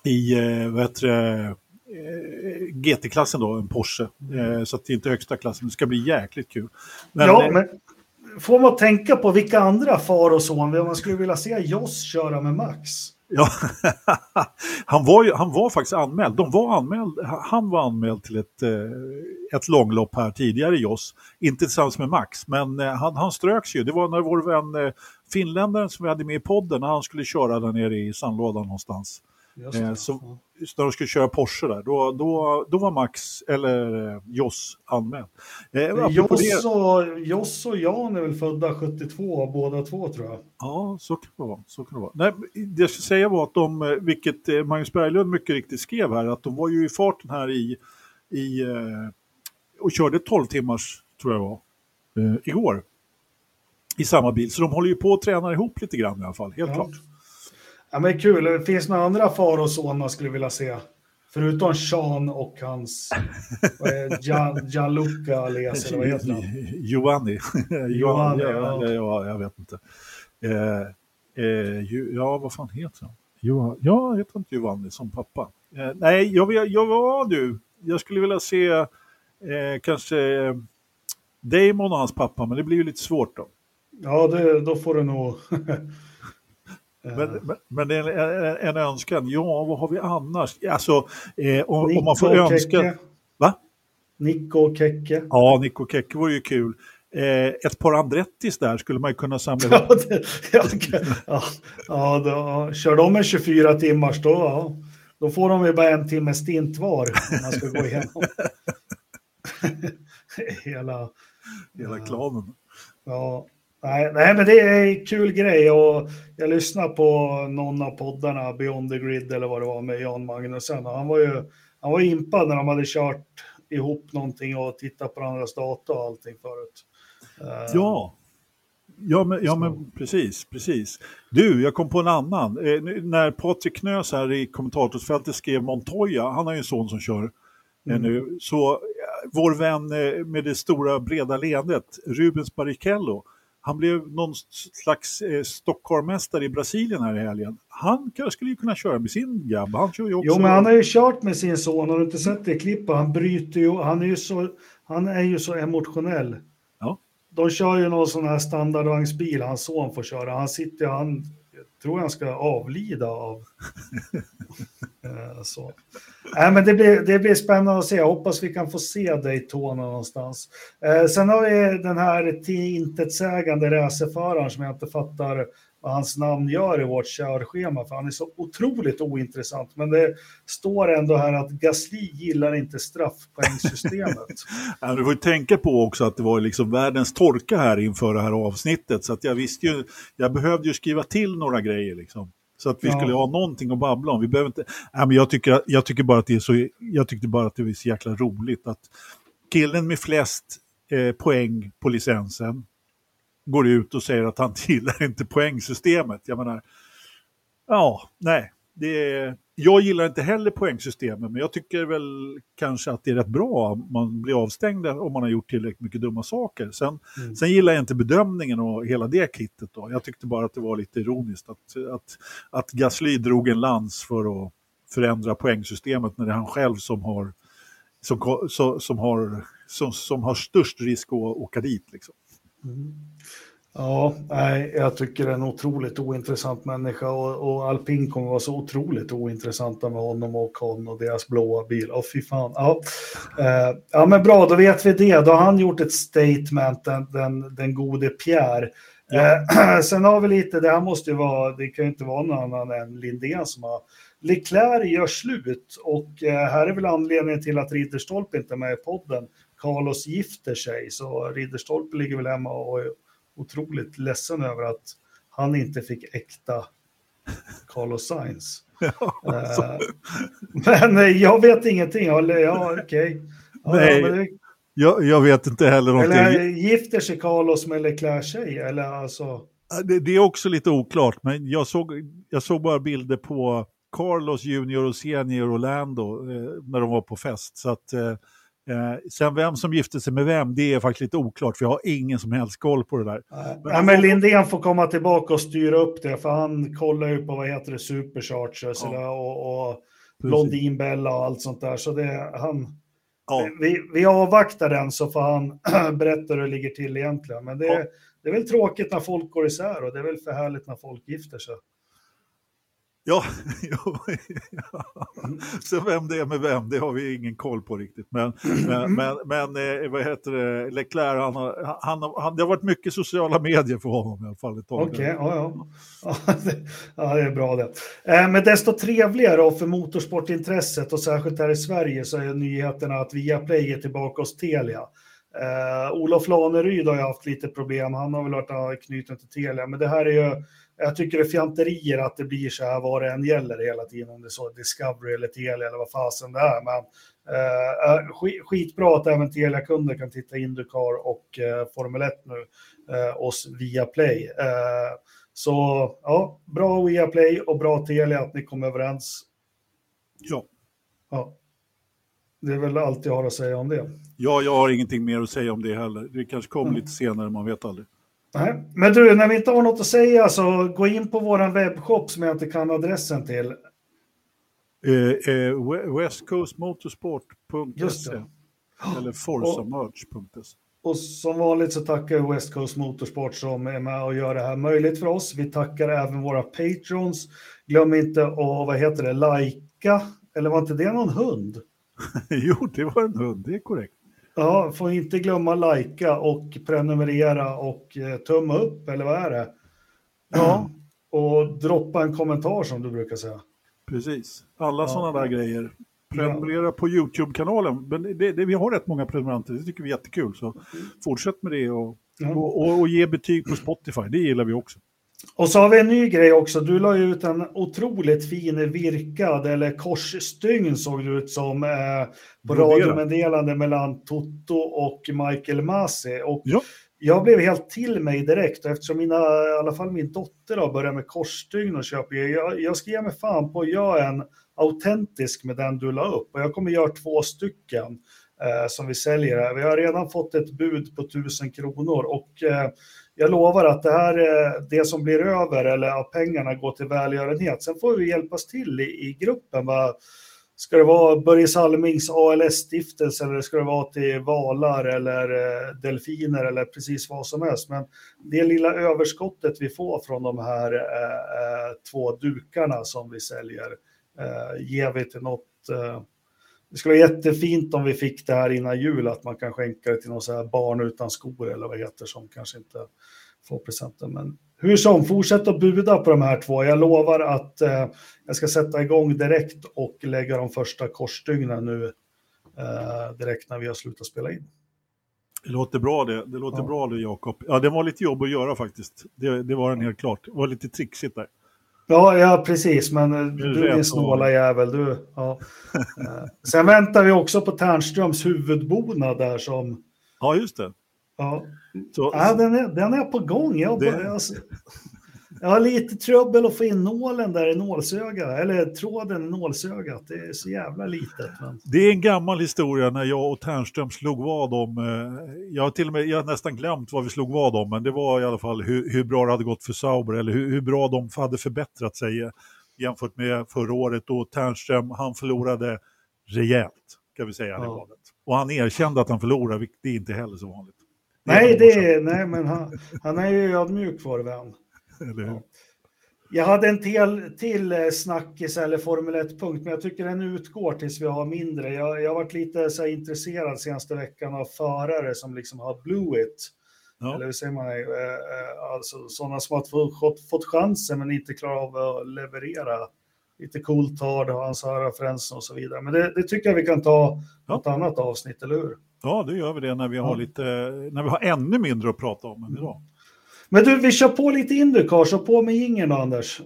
i eh, vad heter det, eh, GT-klassen då, en Porsche. Så att det är inte högsta klassen, det ska bli jäkligt kul. Men, ja, men får man tänka på vilka andra far och son man skulle vilja se Joss köra med Max? Ja, han var, ju, han var faktiskt anmäld. De var anmäld. Han var anmäld till ett, ett långlopp här tidigare, Joss. Inte tillsammans med Max, men han, han ströks ju. Det var när vår vän finländaren som vi hade med i podden, när han skulle köra där nere i sandlådan någonstans. Eh, så, när de skulle köra Porsche där, då, då, då var Max, eller eh, Joss, anmäld. Eh, Joss, och, Joss och Jan är väl födda 72 båda två tror jag. Ja, så kan det vara. Så kan det, vara. Nej, det jag ska säga var att de, eh, vilket eh, Magnus Berglund mycket riktigt skrev här, att de var ju i farten här i, i eh, och körde 12 timmars, tror jag var, igår i samma bil. Så de håller ju på att träna ihop lite grann i alla fall, helt ja. klart. Ja, men kul. Det finns några andra far och son man skulle vilja se förutom Sean och hans Gian, Gianluca Alesi, eller vad heter han? Giovanni. Giovanni, ja, ja. ja, jag vet inte. Eh, eh, ja, vad fan heter han? Jo, ja, heter inte Giovanni som pappa? Eh, nej, jag, jag var du. Jag skulle vilja se eh, kanske eh, Damon och hans pappa, men det blir ju lite svårt då. Ja, det, då får du nog... Men, men, men det är en, en önskan. Ja, vad har vi annars? Alltså, eh, om, om man får önska... Keke. Va? Nico och Kekke. Ja, Nico Keke vore ju kul. Eh, ett par Andrettis där skulle man ju kunna samla ihop. Ja, det, ja, okej. ja, ja, då, kör de en 24 timmars då, ja, då får de ju bara en timme stint var om man ska gå igenom. Hela, Hela klanen. ja. Nej, nej, men det är en kul grej och jag lyssnade på någon av poddarna, Beyond the Grid eller vad det var med Jan Magnusson och han var ju han var impad när de hade kört ihop någonting och tittat på andras data och allting förut. Eh, Ja. Ja, men, ja, men precis, precis. Du, jag kom på en annan. Eh, när Patrik Knös här i kommentatorsfältet skrev Montoya, han har ju en son som kör eh, nu, så eh, vår vän eh, med det stora breda leendet, Rubens Barrichello, han blev någon slags eh, Stockholmmästare i Brasilien här i helgen. Han skulle ju kunna köra med sin grabb. Han kör ju också. Jo, men han har ju kört med sin son. Har du inte sett det klippet? Han bryter ju. Han är ju så, han är ju så emotionell. Ja. De kör ju någon sån här standardvagnsbil. Hans son får köra. Han sitter, han jag tror han ska avlida av. Eh, så. Nej, men det blir, det blir spännande att se. Jag hoppas vi kan få se Daytona någonstans. Eh, sen har vi den här till intetsägande racerföraren som jag inte fattar vad hans namn gör i vårt körschema, för han är så otroligt ointressant. Men det står ändå här att Gasly gillar inte straffpoängsystemet. Ja, du får ju tänka på också att det var liksom världens torka här inför det här avsnittet. Så att jag visste ju, jag behövde ju skriva till några grejer liksom. Så att vi Ja. skulle ha någonting att babbla om. Vi behöver inte, nej, men jag, tycker, jag tycker bara att det är så, jag tyckte bara att det var så jäkla roligt att killen med flest eh, poäng på licensen går ut och säger att han gillar inte poängsystemet. Jag menar, ja, nej. Det är, jag gillar inte heller poängsystemet, men jag tycker väl kanske att det är rätt bra om man blir avstängd om man har gjort tillräckligt mycket dumma saker. Sen, Mm. sen gillar jag inte bedömningen och hela det kittet. Då. Jag tyckte bara att det var lite ironiskt att, att, att Gasly drog en lans för att förändra poängsystemet när det är han själv som har, som, som har, som, som har störst risk att åka dit. Liksom. Ja, nej, jag tycker en otroligt ointressant människa och, och alpin kommer vara så otroligt ointressanta med honom och Con och deras blåa bil. Åh, fy fan. Ja. Eh, ja, men bra, då vet vi det. Då har han gjort ett statement, den, den, den gode Pierre. Eh, sen har vi lite, det här måste ju vara, det kan ju inte vara någon annan än Lindén som har Leclerc gör slut och eh, här är väl anledningen till att Ridderstolpe inte är med i podden. Carlos gifter sig, så Ridderstolpe ligger väl hemma och är otroligt ledsen över att han inte fick äkta Carlos Sainz. Eh, men eh, jag vet ingenting. Ja, ja okej. Ja, Nej, det- Jag, jag vet inte heller någonting. Eller gifter sig Carlos med Leclerc tjej? Eller alltså... Det, det är också lite oklart, men jag såg, jag såg bara bilder på Carlos Junior och Senior Orlando eh, när de var på fest. Så att, eh, eh, sen vem som gifte sig med vem, det är faktiskt lite oklart, för jag har ingen som helst koll på det där. Ja, men Lindén får komma tillbaka och styra upp det, för han kollar ju på vad heter det, Superchargers Ja. eller, och, och Blondinbella och allt sånt där. Så det, han, Ja, vi, vi avvaktar den så får han berätta hur det ligger till egentligen. Men det, Ja. det är väl tråkigt när folk går isär och det är väl för härligt när folk gifter sig. Ja, så vem det är med vem, det har vi ingen koll på riktigt. Men, men, men, men eh, vad heter det, Leclerc, han har, han, han, det har varit mycket sociala medier för honom i alla fall ett tag. nu. Okej, ja, ja. Ja det, ja, det är bra det. Eh, men desto trevligare och för motorsportintresset och särskilt här i Sverige så är nyheterna att Viaplay är tillbaka hos Telia. Eh, Olof Laneryd har ju haft lite problem. Han har väl varit knuten till Telia, men det här är ju jag tycker det är fjanterier att det blir så här vad det än gäller hela tiden, om det är så Discovery eller Telia eller vad fasen det är. Men eh, skit, skitbra att även Telia-kunder kan titta Indycar och eh, Formel 1 nu eh, oss via Play. Eh, så ja, bra via Play och bra Telia att ni kom överens. Ja. Ja. Det är väl allt jag har att säga om det. Ja, jag har ingenting mer att säga om det heller. Det kanske kommer Mm. lite senare, man vet aldrig. Nej. Men du, när vi inte har något att säga så gå in på vår webbshop som jag inte kan adressen till. Eh, eh, we- westcoastmotorsport.se eller forzamerch.se. Och som vanligt så tackar jag West Coast Motorsport som är med och gör det här möjligt för oss. Vi tackar även våra patrons. Glöm inte att, vad heter det, lajka. Eller var inte det någon hund? jo, det var en hund, det är korrekt. Ja, får inte glömma lajka och prenumerera och eh, tumma upp, eller vad är det? Ja. Och droppa en kommentar som du brukar säga. Precis, alla Ja. sådana där grejer. Prenumerera på YouTube-kanalen. Men det, det, vi har rätt många prenumeranter, det tycker vi är jättekul. Så fortsätt med det och, Ja. och, och, och ge betyg på Spotify, det gillar vi också. Och så har vi en ny grej också. Du la ut en otroligt fin virkad eller korsstygn såg det ut som eh, på radiomeddelande mellan Toto och Michael Masi. Och Ja. jag blev helt till mig direkt och eftersom mina, i alla fall min dotter har börjat med korsstygn och köper jag, jag ska ge mig fan på att göra en autentisk med den du la upp och jag kommer göra två stycken eh, som vi säljer här. Vi har redan fått ett bud på 1000 kronor och eh, jag lovar att det här är det som blir över eller av pengarna går till välgörenhet. Sen får vi hjälpas till i, i gruppen. Va? Ska det vara Börje Salmings ALS-stiftelse eller ska det vara till valar eller eh, delfiner eller precis vad som helst. Men det lilla överskottet vi får från de här eh, eh två dukarna som vi säljer eh, ger vi till något. Eh, det skulle vara jättefint om vi fick det här innan jul, att man kan skänka det till någon så här barn utan skor eller vad det heter som kanske inte får presenten. Men hur som, fortsätt att buda på de här två. Jag lovar att eh, jag ska sätta igång direkt och lägga de första korsstygnen nu eh, direkt när vi har slutat spela in. Det låter bra det, det låter Ja. bra det Jakob. Ja, det var lite jobb att göra faktiskt. Det, det var den helt klart. Det var lite trixigt där. Ja, ja precis, men eh, du rätt din och- snåla jävel. Du, ja. Eh, Sen väntar vi också på Ternströms huvudbonad där som... Ja, just det. Ja, Så, ja den, är, den är på gång. Jag, Det- bara, alltså, jag har lite trubbel att få in nålen där i nålsögat, eller tråden i nålsögat. Det är så jävla litet. Men... Det är en gammal historia när jag och Ternström slog vad om, eh, jag har till och med, jag har nästan glömt vad vi slog vad om, men det var i alla fall hur, hur bra det hade gått för Sauber, eller hur, hur bra de hade förbättrat sig eh, jämfört med förra året då Ternström, han förlorade rejält, kan vi säga, det Ja. valet. Och han erkände att han förlorade, vilket det är inte heller så vanligt. Nej, det är, nej, men han, han är ju ödmjuk vår vän. Eller hur? Jag hade en till, till eh, snackis eller Formel 1-punkt, men jag tycker den utgår tills vi har mindre. Jag, jag har varit lite så intresserad senaste veckan av förare som liksom har blew it. Ja. Eller hur säger man? Eh, eh, Alltså sådana som har fått, fått chansen men inte klarar av att leverera. Lite coolt har hans referenser och så vidare. Men det, det tycker jag vi kan ta Ja. något annat avsnitt, eller hur? Ja, då gör vi det när vi har lite, när vi har ännu mindre att prata om än idag. Men du, vi kör på lite Indycar, så på med jingeln då, Anders.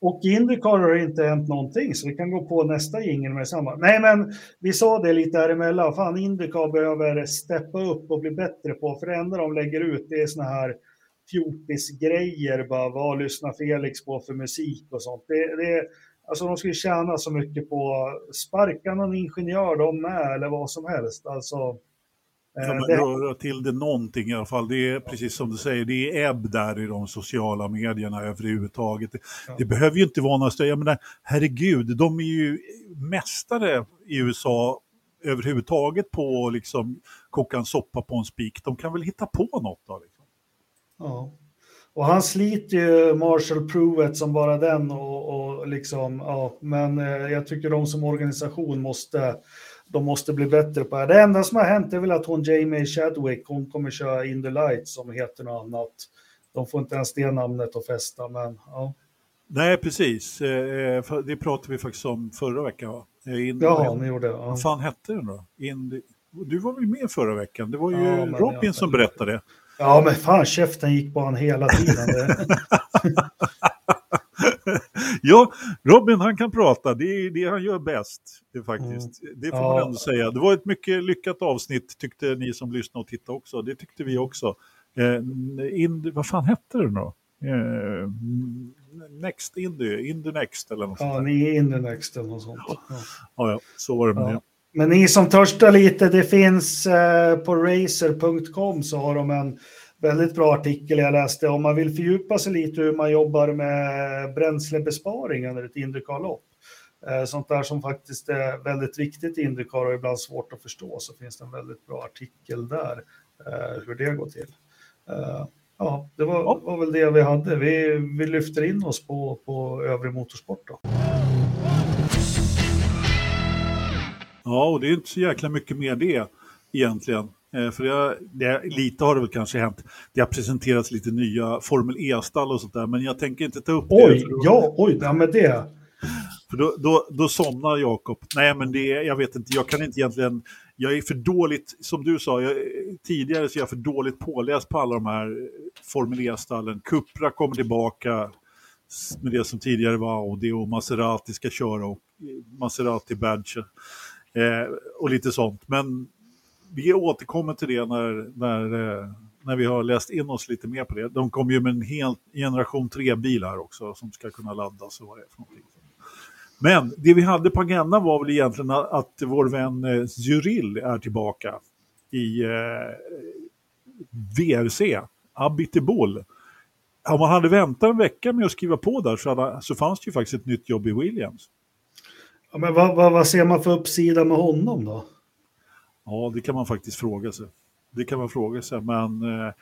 Och i Indycar har det inte hänt någonting, så vi kan gå på nästa jingel med samma. Nej, men vi sa det lite här emellan. Fan, Indycar behöver steppa upp och bli bättre på, för det enda de lägger ut det är såna här fjortisgrejer, bara vad lyssnar Felix på för musik och sånt. Det, det, alltså de skulle tjäna så mycket på sparka någon ingenjör de med eller vad som helst. Alltså, eh, Ja, det, röra till det någonting i alla fall. Det är precis som du säger, det är ebb där i de sociala medierna överhuvudtaget. Det, Ja. det behöver ju inte vara några större, jag menar, herregud, de är ju mästare i USA överhuvudtaget på liksom koka en soppa på en spik. De kan väl hitta på något då? Liksom. Ja. Och han sliter ju Marshall Pruitt som bara den och, och liksom, ja, men eh, jag tycker de som organisation måste, de måste bli bättre på det. Det enda som har hänt är väl att hon Jamie Chadwick, hon kommer köra In the Light som heter något annat. De får inte ens det namnet att fästa, men ja. Nej, precis. Eh, för- Det pratade vi faktiskt om förra veckan. Va? Eh, In, Jaha, ni gjorde det. Ja. Vad fan hette den då? In, du var väl med förra veckan? Det var ju Ja, Robin som berättade. Ja, men fan käften gick på han hela tiden. Det- Ja, Robin han kan prata, det är det han gör bäst. Det, faktiskt. det får Mm. Ja. man ändå säga. Det var ett mycket lyckat avsnitt tyckte ni som lyssnade och tittade också. Det tyckte vi också. Eh, in, vad fan hette den då? Eh, Next Indy, Indy Next eller något Ja, sånt där. ni är in the next eller något sånt. Ja. Ja, ja, så var det med Ja. det. Men ni som törstar lite, det finns eh, på racer.com så har de en väldigt bra artikel jag läste om man vill fördjupa sig lite hur man jobbar med bränslebesparing under ett Indycar-lopp. Eh, sånt där som faktiskt är väldigt viktigt i Indycar och ibland svårt att förstå så finns det en väldigt bra artikel där eh, hur det går till. Ja, det var, var väl det vi hade. Vi, vi lyfter in oss på, på övrig motorsport då. Ja, och det är inte så jäkla mycket mer det egentligen. Eh, för det, det, lite har det väl kanske hänt. Det har presenterats lite nya Formel E-stall och sånt där, men jag tänker inte ta upp det. Oj, för då- ja, oj, ja, men det. För då, då, då somnar Jakob. Nej, men det, jag vet inte, jag kan inte egentligen... Jag är för dåligt, som du sa, jag, tidigare så är jag för dåligt påläst på alla de här Formel E-stallen. Cupra kommer tillbaka med det som tidigare var Audi och Maserati ska köra och Maserati Badge eh, och lite sånt. Men vi återkommer till det när, när, eh, när vi har läst in oss lite mer på det. De kommer ju med en hel generation 3-bil här också som ska kunna laddas och vad det är för någonting. Men det vi hade på agendan var väl egentligen att, vår vän eh, är tillbaka i eh, VRC, Abitibol. Om man hade väntat en vecka med att skriva på där så, hade, så fanns det ju faktiskt ett nytt jobb i Williams. Ja, men vad, vad, vad ser man för uppsida med honom då? Ja, det kan man faktiskt fråga sig. Det kan man fråga sig, men eh,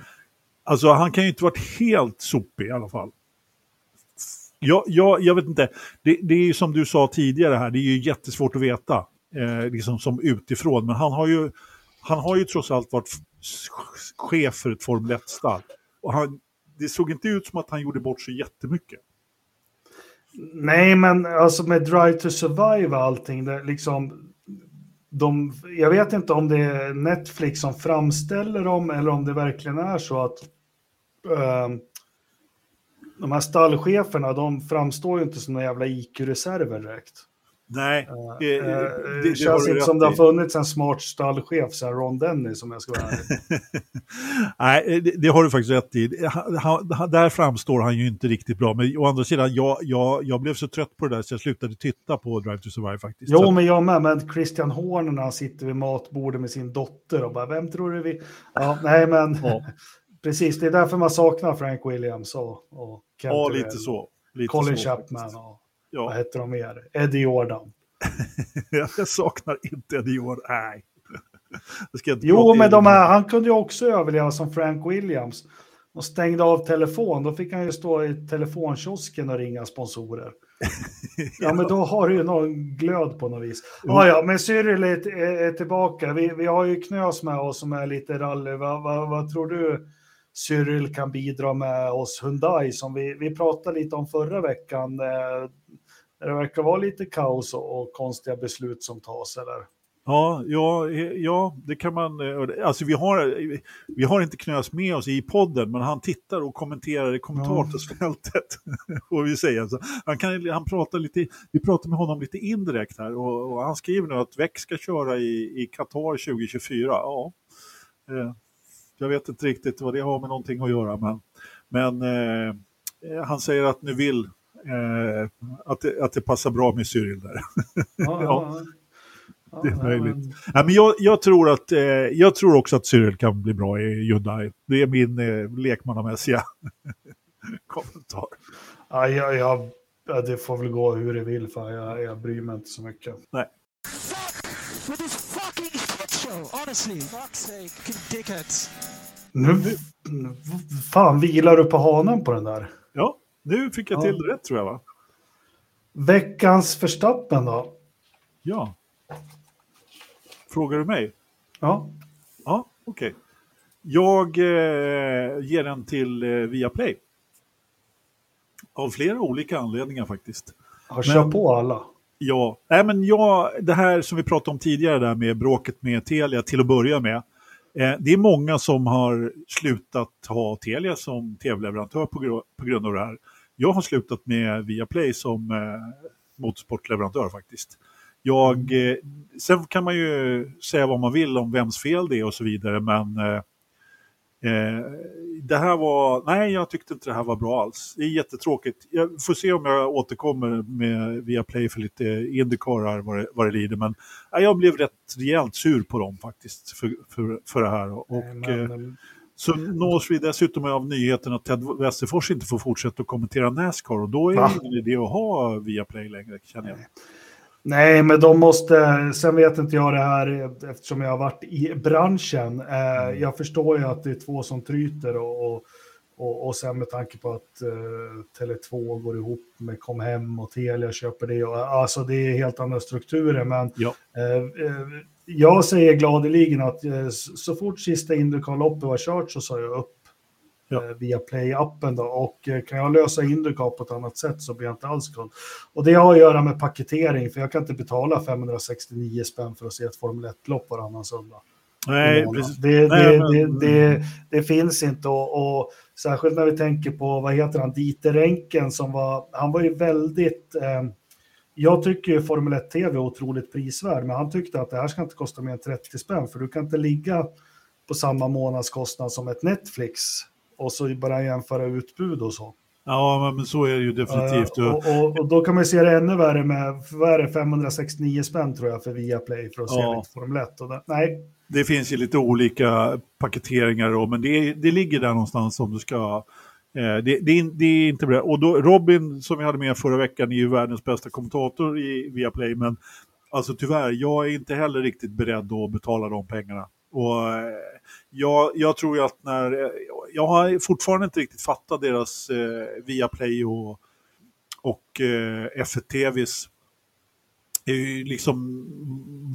alltså han kan ju inte varit helt sopig i alla fall. Jag, jag, jag vet inte, det, det är ju som du sa tidigare här, det är ju jättesvårt att veta, eh, liksom som utifrån, men han har ju, han har ju trots allt varit chef för ett Formel 1-stall. Och han, det såg inte ut som att han gjorde bort sig jättemycket. Nej, men alltså med Drive to Survive och allting, det liksom... De, jag vet inte om det är Netflix som framställer dem eller om det verkligen är så att eh, de här stallcheferna, de framstår ju inte som några jävla IQ-reserver direkt. Nej, Eh, det, eh, det, det, det känns inte som det har funnits en smart stallchef sen Ron Dennis om jag ska vara ärlig. Nej, det, det har du faktiskt rätt i. Han, han, där framstår han ju inte riktigt bra. Men å andra sidan, jag, jag, jag blev så trött på det där så jag slutade titta på Drive to Survive faktiskt. Jo, Så- men jag med. Men Christian Horner när han sitter vid matbordet med sin dotter och bara, vem tror du vi... Ja, nej, men Ja. precis. Det är därför man saknar Frank Williams och, och Kent ja, lite så. Lite Colin så, Chapman faktiskt. Och vad Ja, heter de mer? Eddie Jordan. jag saknar inte Eddie Jordan. Nej. Jo, men de här, han kunde ju också överleva som Frank Williams. Och stängde av telefon, då fick han ju stå i telefonkiosken och ringa sponsorer. Ja, men då har du ju någon glöd på något vis. Ja, ja, men Cyril är, är, är tillbaka. Vi, vi har ju Knös med oss som är lite rally. Vad, vad, vad tror du Cyril kan bidra med oss Hyundai som vi, vi pratade lite om förra veckan? Eh, det verkar vara lite kaos och, och konstiga beslut som tas, eller? Ja, ja, ja, det kan man... Eh, alltså vi har, vi har inte Knös med oss i podden, men han tittar och kommenterar i kommentarsfältet. Och vi säger han, kan, han pratar lite, vi pratar med honom lite indirekt här och, och han skriver nu att Väck ska köra i, i Qatar 2024. Ja, eh, jag vet inte riktigt vad det har med någonting att göra, men, men eh, han säger att nu vill eh, att, det, att det passar bra med Cyril där. Ja, Ja, ja, det är ja, möjligt. men- Ja, men jag, jag, tror att, eh, jag tror också att Cyril kan bli bra i Hyundai. Det är min eh, lekmannamässiga kommentar. Ja, jag, jag, ja, det får väl gå hur det vill, för jag, jag bryr mig inte så mycket. Nej. Show, honestly. Fuck's sake, dickheads. Nu, nu, fan, vilar du på hanen på den där? Ja, nu fick jag Ja. till det rätt tror jag va? Veckans förstappen då? Ja. Frågar du mig? Ja, Ja, okej. Jag eh, ger den till eh, Viaplay. Av flera olika anledningar faktiskt. jag kör Men- på alla. Ja, äh, men jag, det här som vi pratade om tidigare där med bråket med Telia till att börja med. Eh, det är många som har slutat ha Telia som tv-leverantör på, gr på grund av det här. Jag har slutat med Viaplay som eh, motorsportleverantör faktiskt. Jag, eh, sen kan man ju säga vad man vill om vems fel det är och så vidare, men Eh, det här var, nej jag tyckte inte det här var bra alls. Det är jättetråkigt. Jag får se om jag återkommer med via Play för lite Indycar här vad det, vad det lider. Men nej, jag blev rätt rejält sur på dem faktiskt för, för, för det här. Och, Men, eh, så nås vi dessutom av nyheten att Ted Westerfors inte får fortsätta att kommentera Nascar och då är det ingen idé att ha via Play längre känner jag. Nej, men de måste, sen vet inte jag det här eftersom jag har varit i branschen. Eh, jag förstår ju att det är två som tryter och, och, och, sen med tanke på att eh, Tele2 går ihop med Comhem och Telia köper det. Och, alltså det är helt andra strukturer, men Ja. eh, eh, jag säger gladeligen att eh, så fort sista Indycar-loppet var kört så sa jag upp Ja. eh, via Play-appen då. Och eh, kan jag lösa Indycar på ett annat sätt så blir jag inte alls kund. Och det har att göra med paketering, för jag kan inte betala 569 spänn för att se ett Formel 1-lopp varannan söndag. Nej, precis. Det, Nej, det, det, det, det finns inte och, och särskilt när vi tänker på, vad heter han, Dieter Renken som var, han var ju väldigt, eh, jag tycker ju Formel 1-TV är otroligt prisvärd, men han tyckte att det här ska inte kosta mer än 30 spänn, för du kan inte ligga på samma månadskostnad som ett Netflix och så bara jämföra utbud och så. Ja, men så är det ju definitivt. Eh, och, och, och då kan man ju se det ännu värre med, vad är det, 569 spänn tror jag för Viaplay för att se Ja. lite Formel 1. Och det, nej, Det finns ju lite olika paketeringar då, men det, det ligger där någonstans om du ska... Eh, det, det, det är inte bra. Och då, Robin, som vi hade med förra veckan, är ju världens bästa kommentator i Viaplay, men alltså tyvärr, jag är inte heller riktigt beredd att betala de pengarna. Och eh, jag, jag tror ju att när... eh, Jag har fortfarande inte riktigt fattat deras eh, Viaplay och, och eh, F1-TVs är ju liksom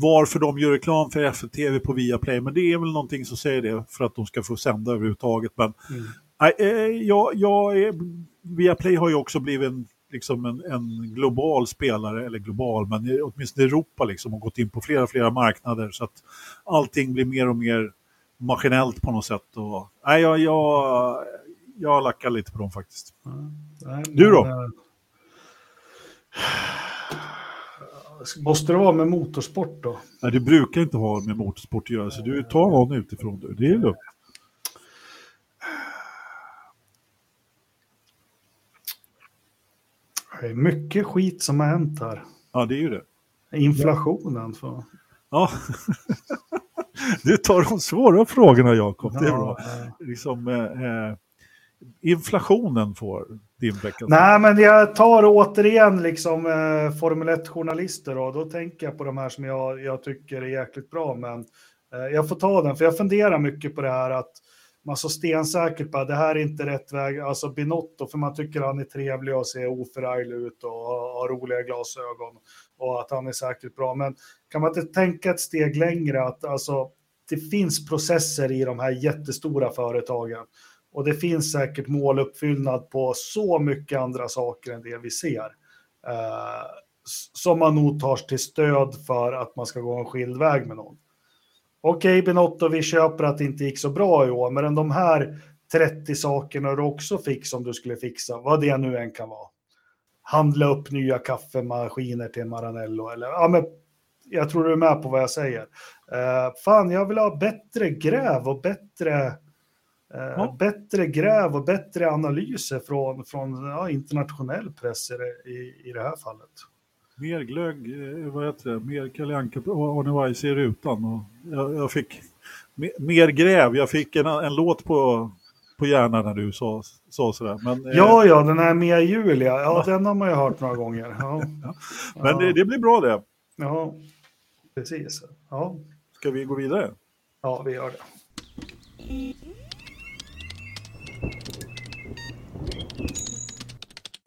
varför de gör reklam för FTV på Viaplay, men det är väl någonting som säger det för att de ska få sända överhuvudtaget. Men Mm. nej, eh, jag, jag är, Viaplay har ju också blivit en, liksom en, en global spelare, eller global, men åtminstone Europa liksom, och gått in på flera, flera marknader så att allting blir mer och mer maskinellt på något sätt. Och, nej, jag, jag, jag lackar lite på dem faktiskt. nej, Du då? eh, Måste det vara med motorsport då? Nej, du brukar inte ha med motorsport att göra, så du tar någon utifrån. Du. Det är lugnt. Det är mycket skit som har hänt här. Ja, det är ju det. Inflationen. För... Ja. Du tar de svåra frågorna, Jakob. Det är bra. Ja. Liksom, eh, eh, inflationen får din veckans... Nej, men jag tar återigen liksom eh, Formel 1-journalister och då tänker jag på de här som jag, jag tycker är jäkligt bra. Men eh, jag får ta den, för jag funderar mycket på det här att man så stensäkert på att det här är inte rätt väg. Alltså Binotto, för man tycker han är trevlig och ser oförarglig ut och har, roliga glasögon och att han är säkert bra. Men kan man inte tänka ett steg längre att alltså, det finns processer i de här jättestora företagen. Och det finns säkert måluppfyllnad på så mycket andra saker än det vi ser. Eh, som man nog tar till stöd för att man ska gå en skild väg med någon. Okej, Benotto, vi köper att det inte gick så bra i år, men de här 30 sakerna du också fick som du skulle fixa, vad det nu än kan vara. Handla upp nya kaffemaskiner till Maranello eller ja, men jag tror du är med på vad jag säger. Eh, fan, jag vill ha bättre gräv och bättre Eh, Ja. Bättre gräv och bättre analyser från, från ja, internationell press i, i det här fallet. Mer glögg, eh, vad heter det, mer Kalle Anka och Arne Weise i rutan. Och jag, jag fick me- mer gräv, jag fick en, en låt på, på hjärnan när du sa, sa sådär. Men, eh, Ja, ja, den här Mia Julia, ja, den har man ju hört några gånger. Ja, men det, det blir bra det. ja precis. Ja, Ska vi gå vidare? ja, vi gör det.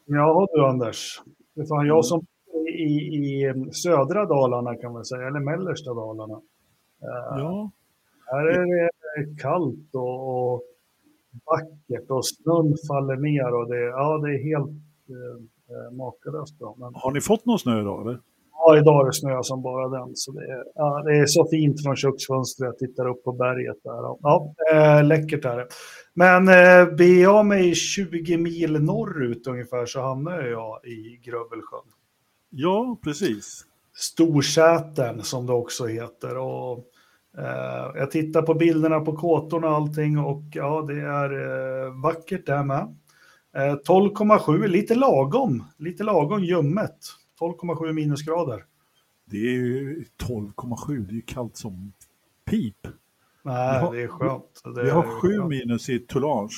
Ja du Anders, det är fan jag som i, i södra Dalarna kan man säga, eller mellersta Dalarna. Eh, Ja, Här är det kallt och, och vackert och snön faller ner och det, ja, det är helt eh, eh, makalöst bra. Men har ni fått någon snö idag eller? ja, idag är det snö som bara den. Så det, är, ja, det är så fint från köksfönstret. Jag tittar upp på berget där. Ja, eh, läckert är det. Men eh, beger jag mig 20 mil norrut ungefär så hamnar jag i Grövelsjön. Ja, precis. Storsätern som det också heter. Och Eh, jag tittar på bilderna på kåtorna och allting och ja, det är eh, vackert där med. Eh, 12,7, lite lagom, lite lagom ljummet. 12,7 minusgrader. Det är ju 12,7, det är ju kallt som pip. Nej, har- det är skönt. Det Vi har är 7 skönt. minus i Toulange.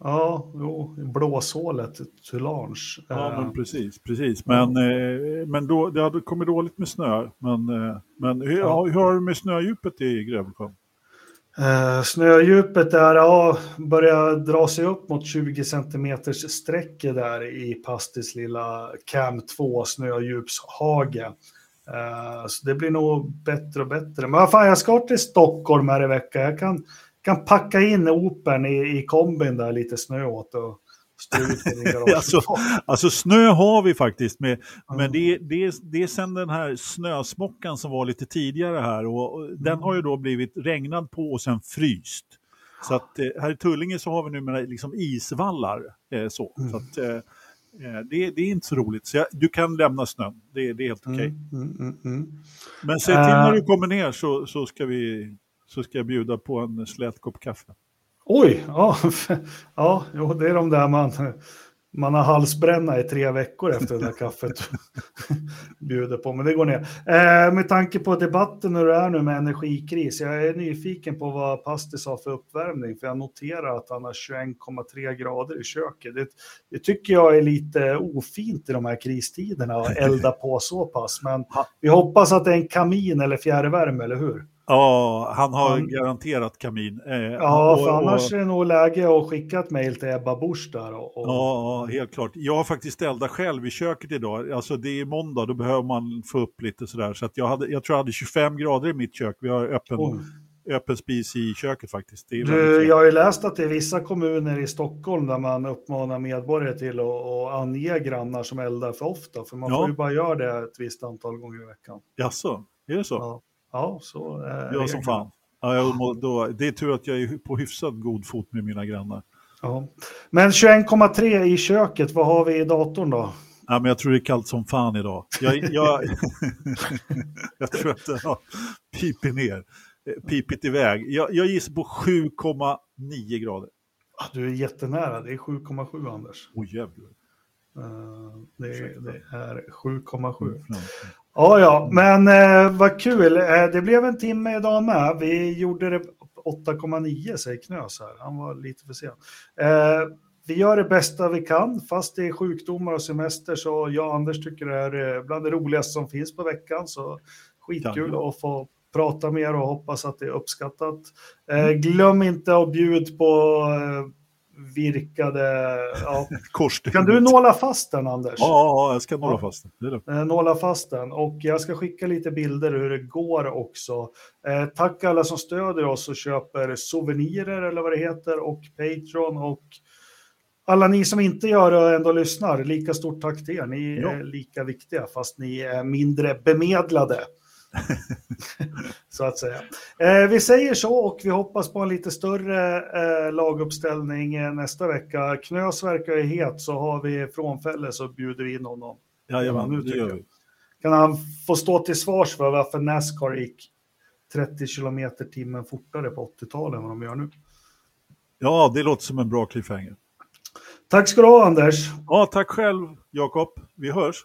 Ja, jo, blåshålet, Tulange. Ja, Eh, men precis. precis. Men, eh, men då, det hade kommit dåligt med snö. Men, eh, men hur, Ja. hur har du med snödjupet i Grövelsjön? Eh, snödjupet där ja, börjar dra sig upp mot 20 centimeters sträcke där i Pastis lilla Cam 2 snödjupshage. Eh, så det blir nog bättre och bättre. Men vad fan, jag ska till Stockholm här i veckan. Jag kan, kan packa in Opern i, i kombin där, lite snö åt och. Alltså, Alltså snö har vi faktiskt, med, Ja. men det, det, är- det är sen den här snösmockan som var lite tidigare här och, och Mm. den har ju då blivit regnad på och sen fryst. Så att eh, här i Tullinge så har vi numera liksom isvallar. Eh, så Mm. så att, eh, eh, det, det är inte så roligt. Så jag, du kan lämna snön, det, det är helt okej. Mm, mm, mm, mm. Men säg till Eh. när du kommer ner så, så, ska vi, så ska jag bjuda på en slät kopp kaffe. Oj, ja, ja jo, det är de där man, man har halsbränna i tre veckor efter det där kaffet bjuder på, men det går ner. Eh, med tanke på debatten hur det är nu med energikris, jag är nyfiken på vad Pastis har för uppvärmning, för jag noterar att han har 21,3 grader i köket. Det, det tycker jag är lite ofint i de här kristiderna, att elda på så pass, men vi hoppas att det är en kamin eller fjärrvärme, eller hur? Ja, han har Han- garanterat kamin. Eh, Ja, och- för och- annars är det nog läge att skicka ett mejl till Ebba Busch där. Och, och, Ja, helt klart. Jag har faktiskt eldat själv i köket idag. Alltså det är måndag, då behöver man få upp lite sådär. Så att jag, hade, jag tror jag hade 25 grader i mitt kök. Vi har öppen, Oj. öppen spis i köket faktiskt. Du, jag har ju läst att det är vissa kommuner i Stockholm där man uppmanar medborgare till att, att ange grannar som eldar för ofta. För man Ja. får ju bara göra det ett visst antal gånger i veckan. Jaså, är det så? Ja, ja så är Ja, som reglerna. fan. Ja, jag, då, det är tur att jag är på hyfsat god fot med mina grannar. Ja. Men 21,3 i köket, vad har vi i datorn då? Ja, men jag tror det är kallt som fan idag. Jag, jag, jag tror att det har pipit ner, eh, pipit iväg. Jag, jag gissar på 7,9 grader. Ah, Du är jättenära, det är 7,7 Anders. Oj jävlar. Eh, Det, det är 7,7. Ja. Ja, men eh, vad kul. Eh, det blev en timme idag med. Vi gjorde det 8,9 säger Knös här. Han var lite för sen. Eh, vi gör det bästa vi kan, fast det är sjukdomar och semester. Så jag och Anders tycker det är bland det roligaste som finns på veckan. Så skitkul Ja. att få prata med er och hoppas att det är uppskattat. Eh, glöm inte att bjuda på eh, virkade... Ja. Kan du nåla fast den, Anders? Ja, ja, jag ska nåla fast den. Det lugnt. Eh, nåla fast den. Och jag ska skicka lite bilder hur det går också. Eh, tack alla som stödjer oss och köper souvenirer eller vad det heter och Patreon och alla ni som inte gör det och ändå lyssnar. Lika stort tack till er. Ni Ja. är lika viktiga fast ni är mindre bemedlade. så att säga. Eh, vi säger så och vi hoppas på en lite större eh, laguppställning eh, nästa vecka. Knös verkar ju het så har vi frånfälle så bjuder vi in honom. Jajamän, nu det gör vi. Kan han få stå till svars för varför Nascar gick 30 kilometer timmen fortare på 80-talet än vad de gör nu? Ja, det låter som en bra cliffhanger. Tack ska du ha Anders. Ja, tack själv, Jakob. Vi hörs.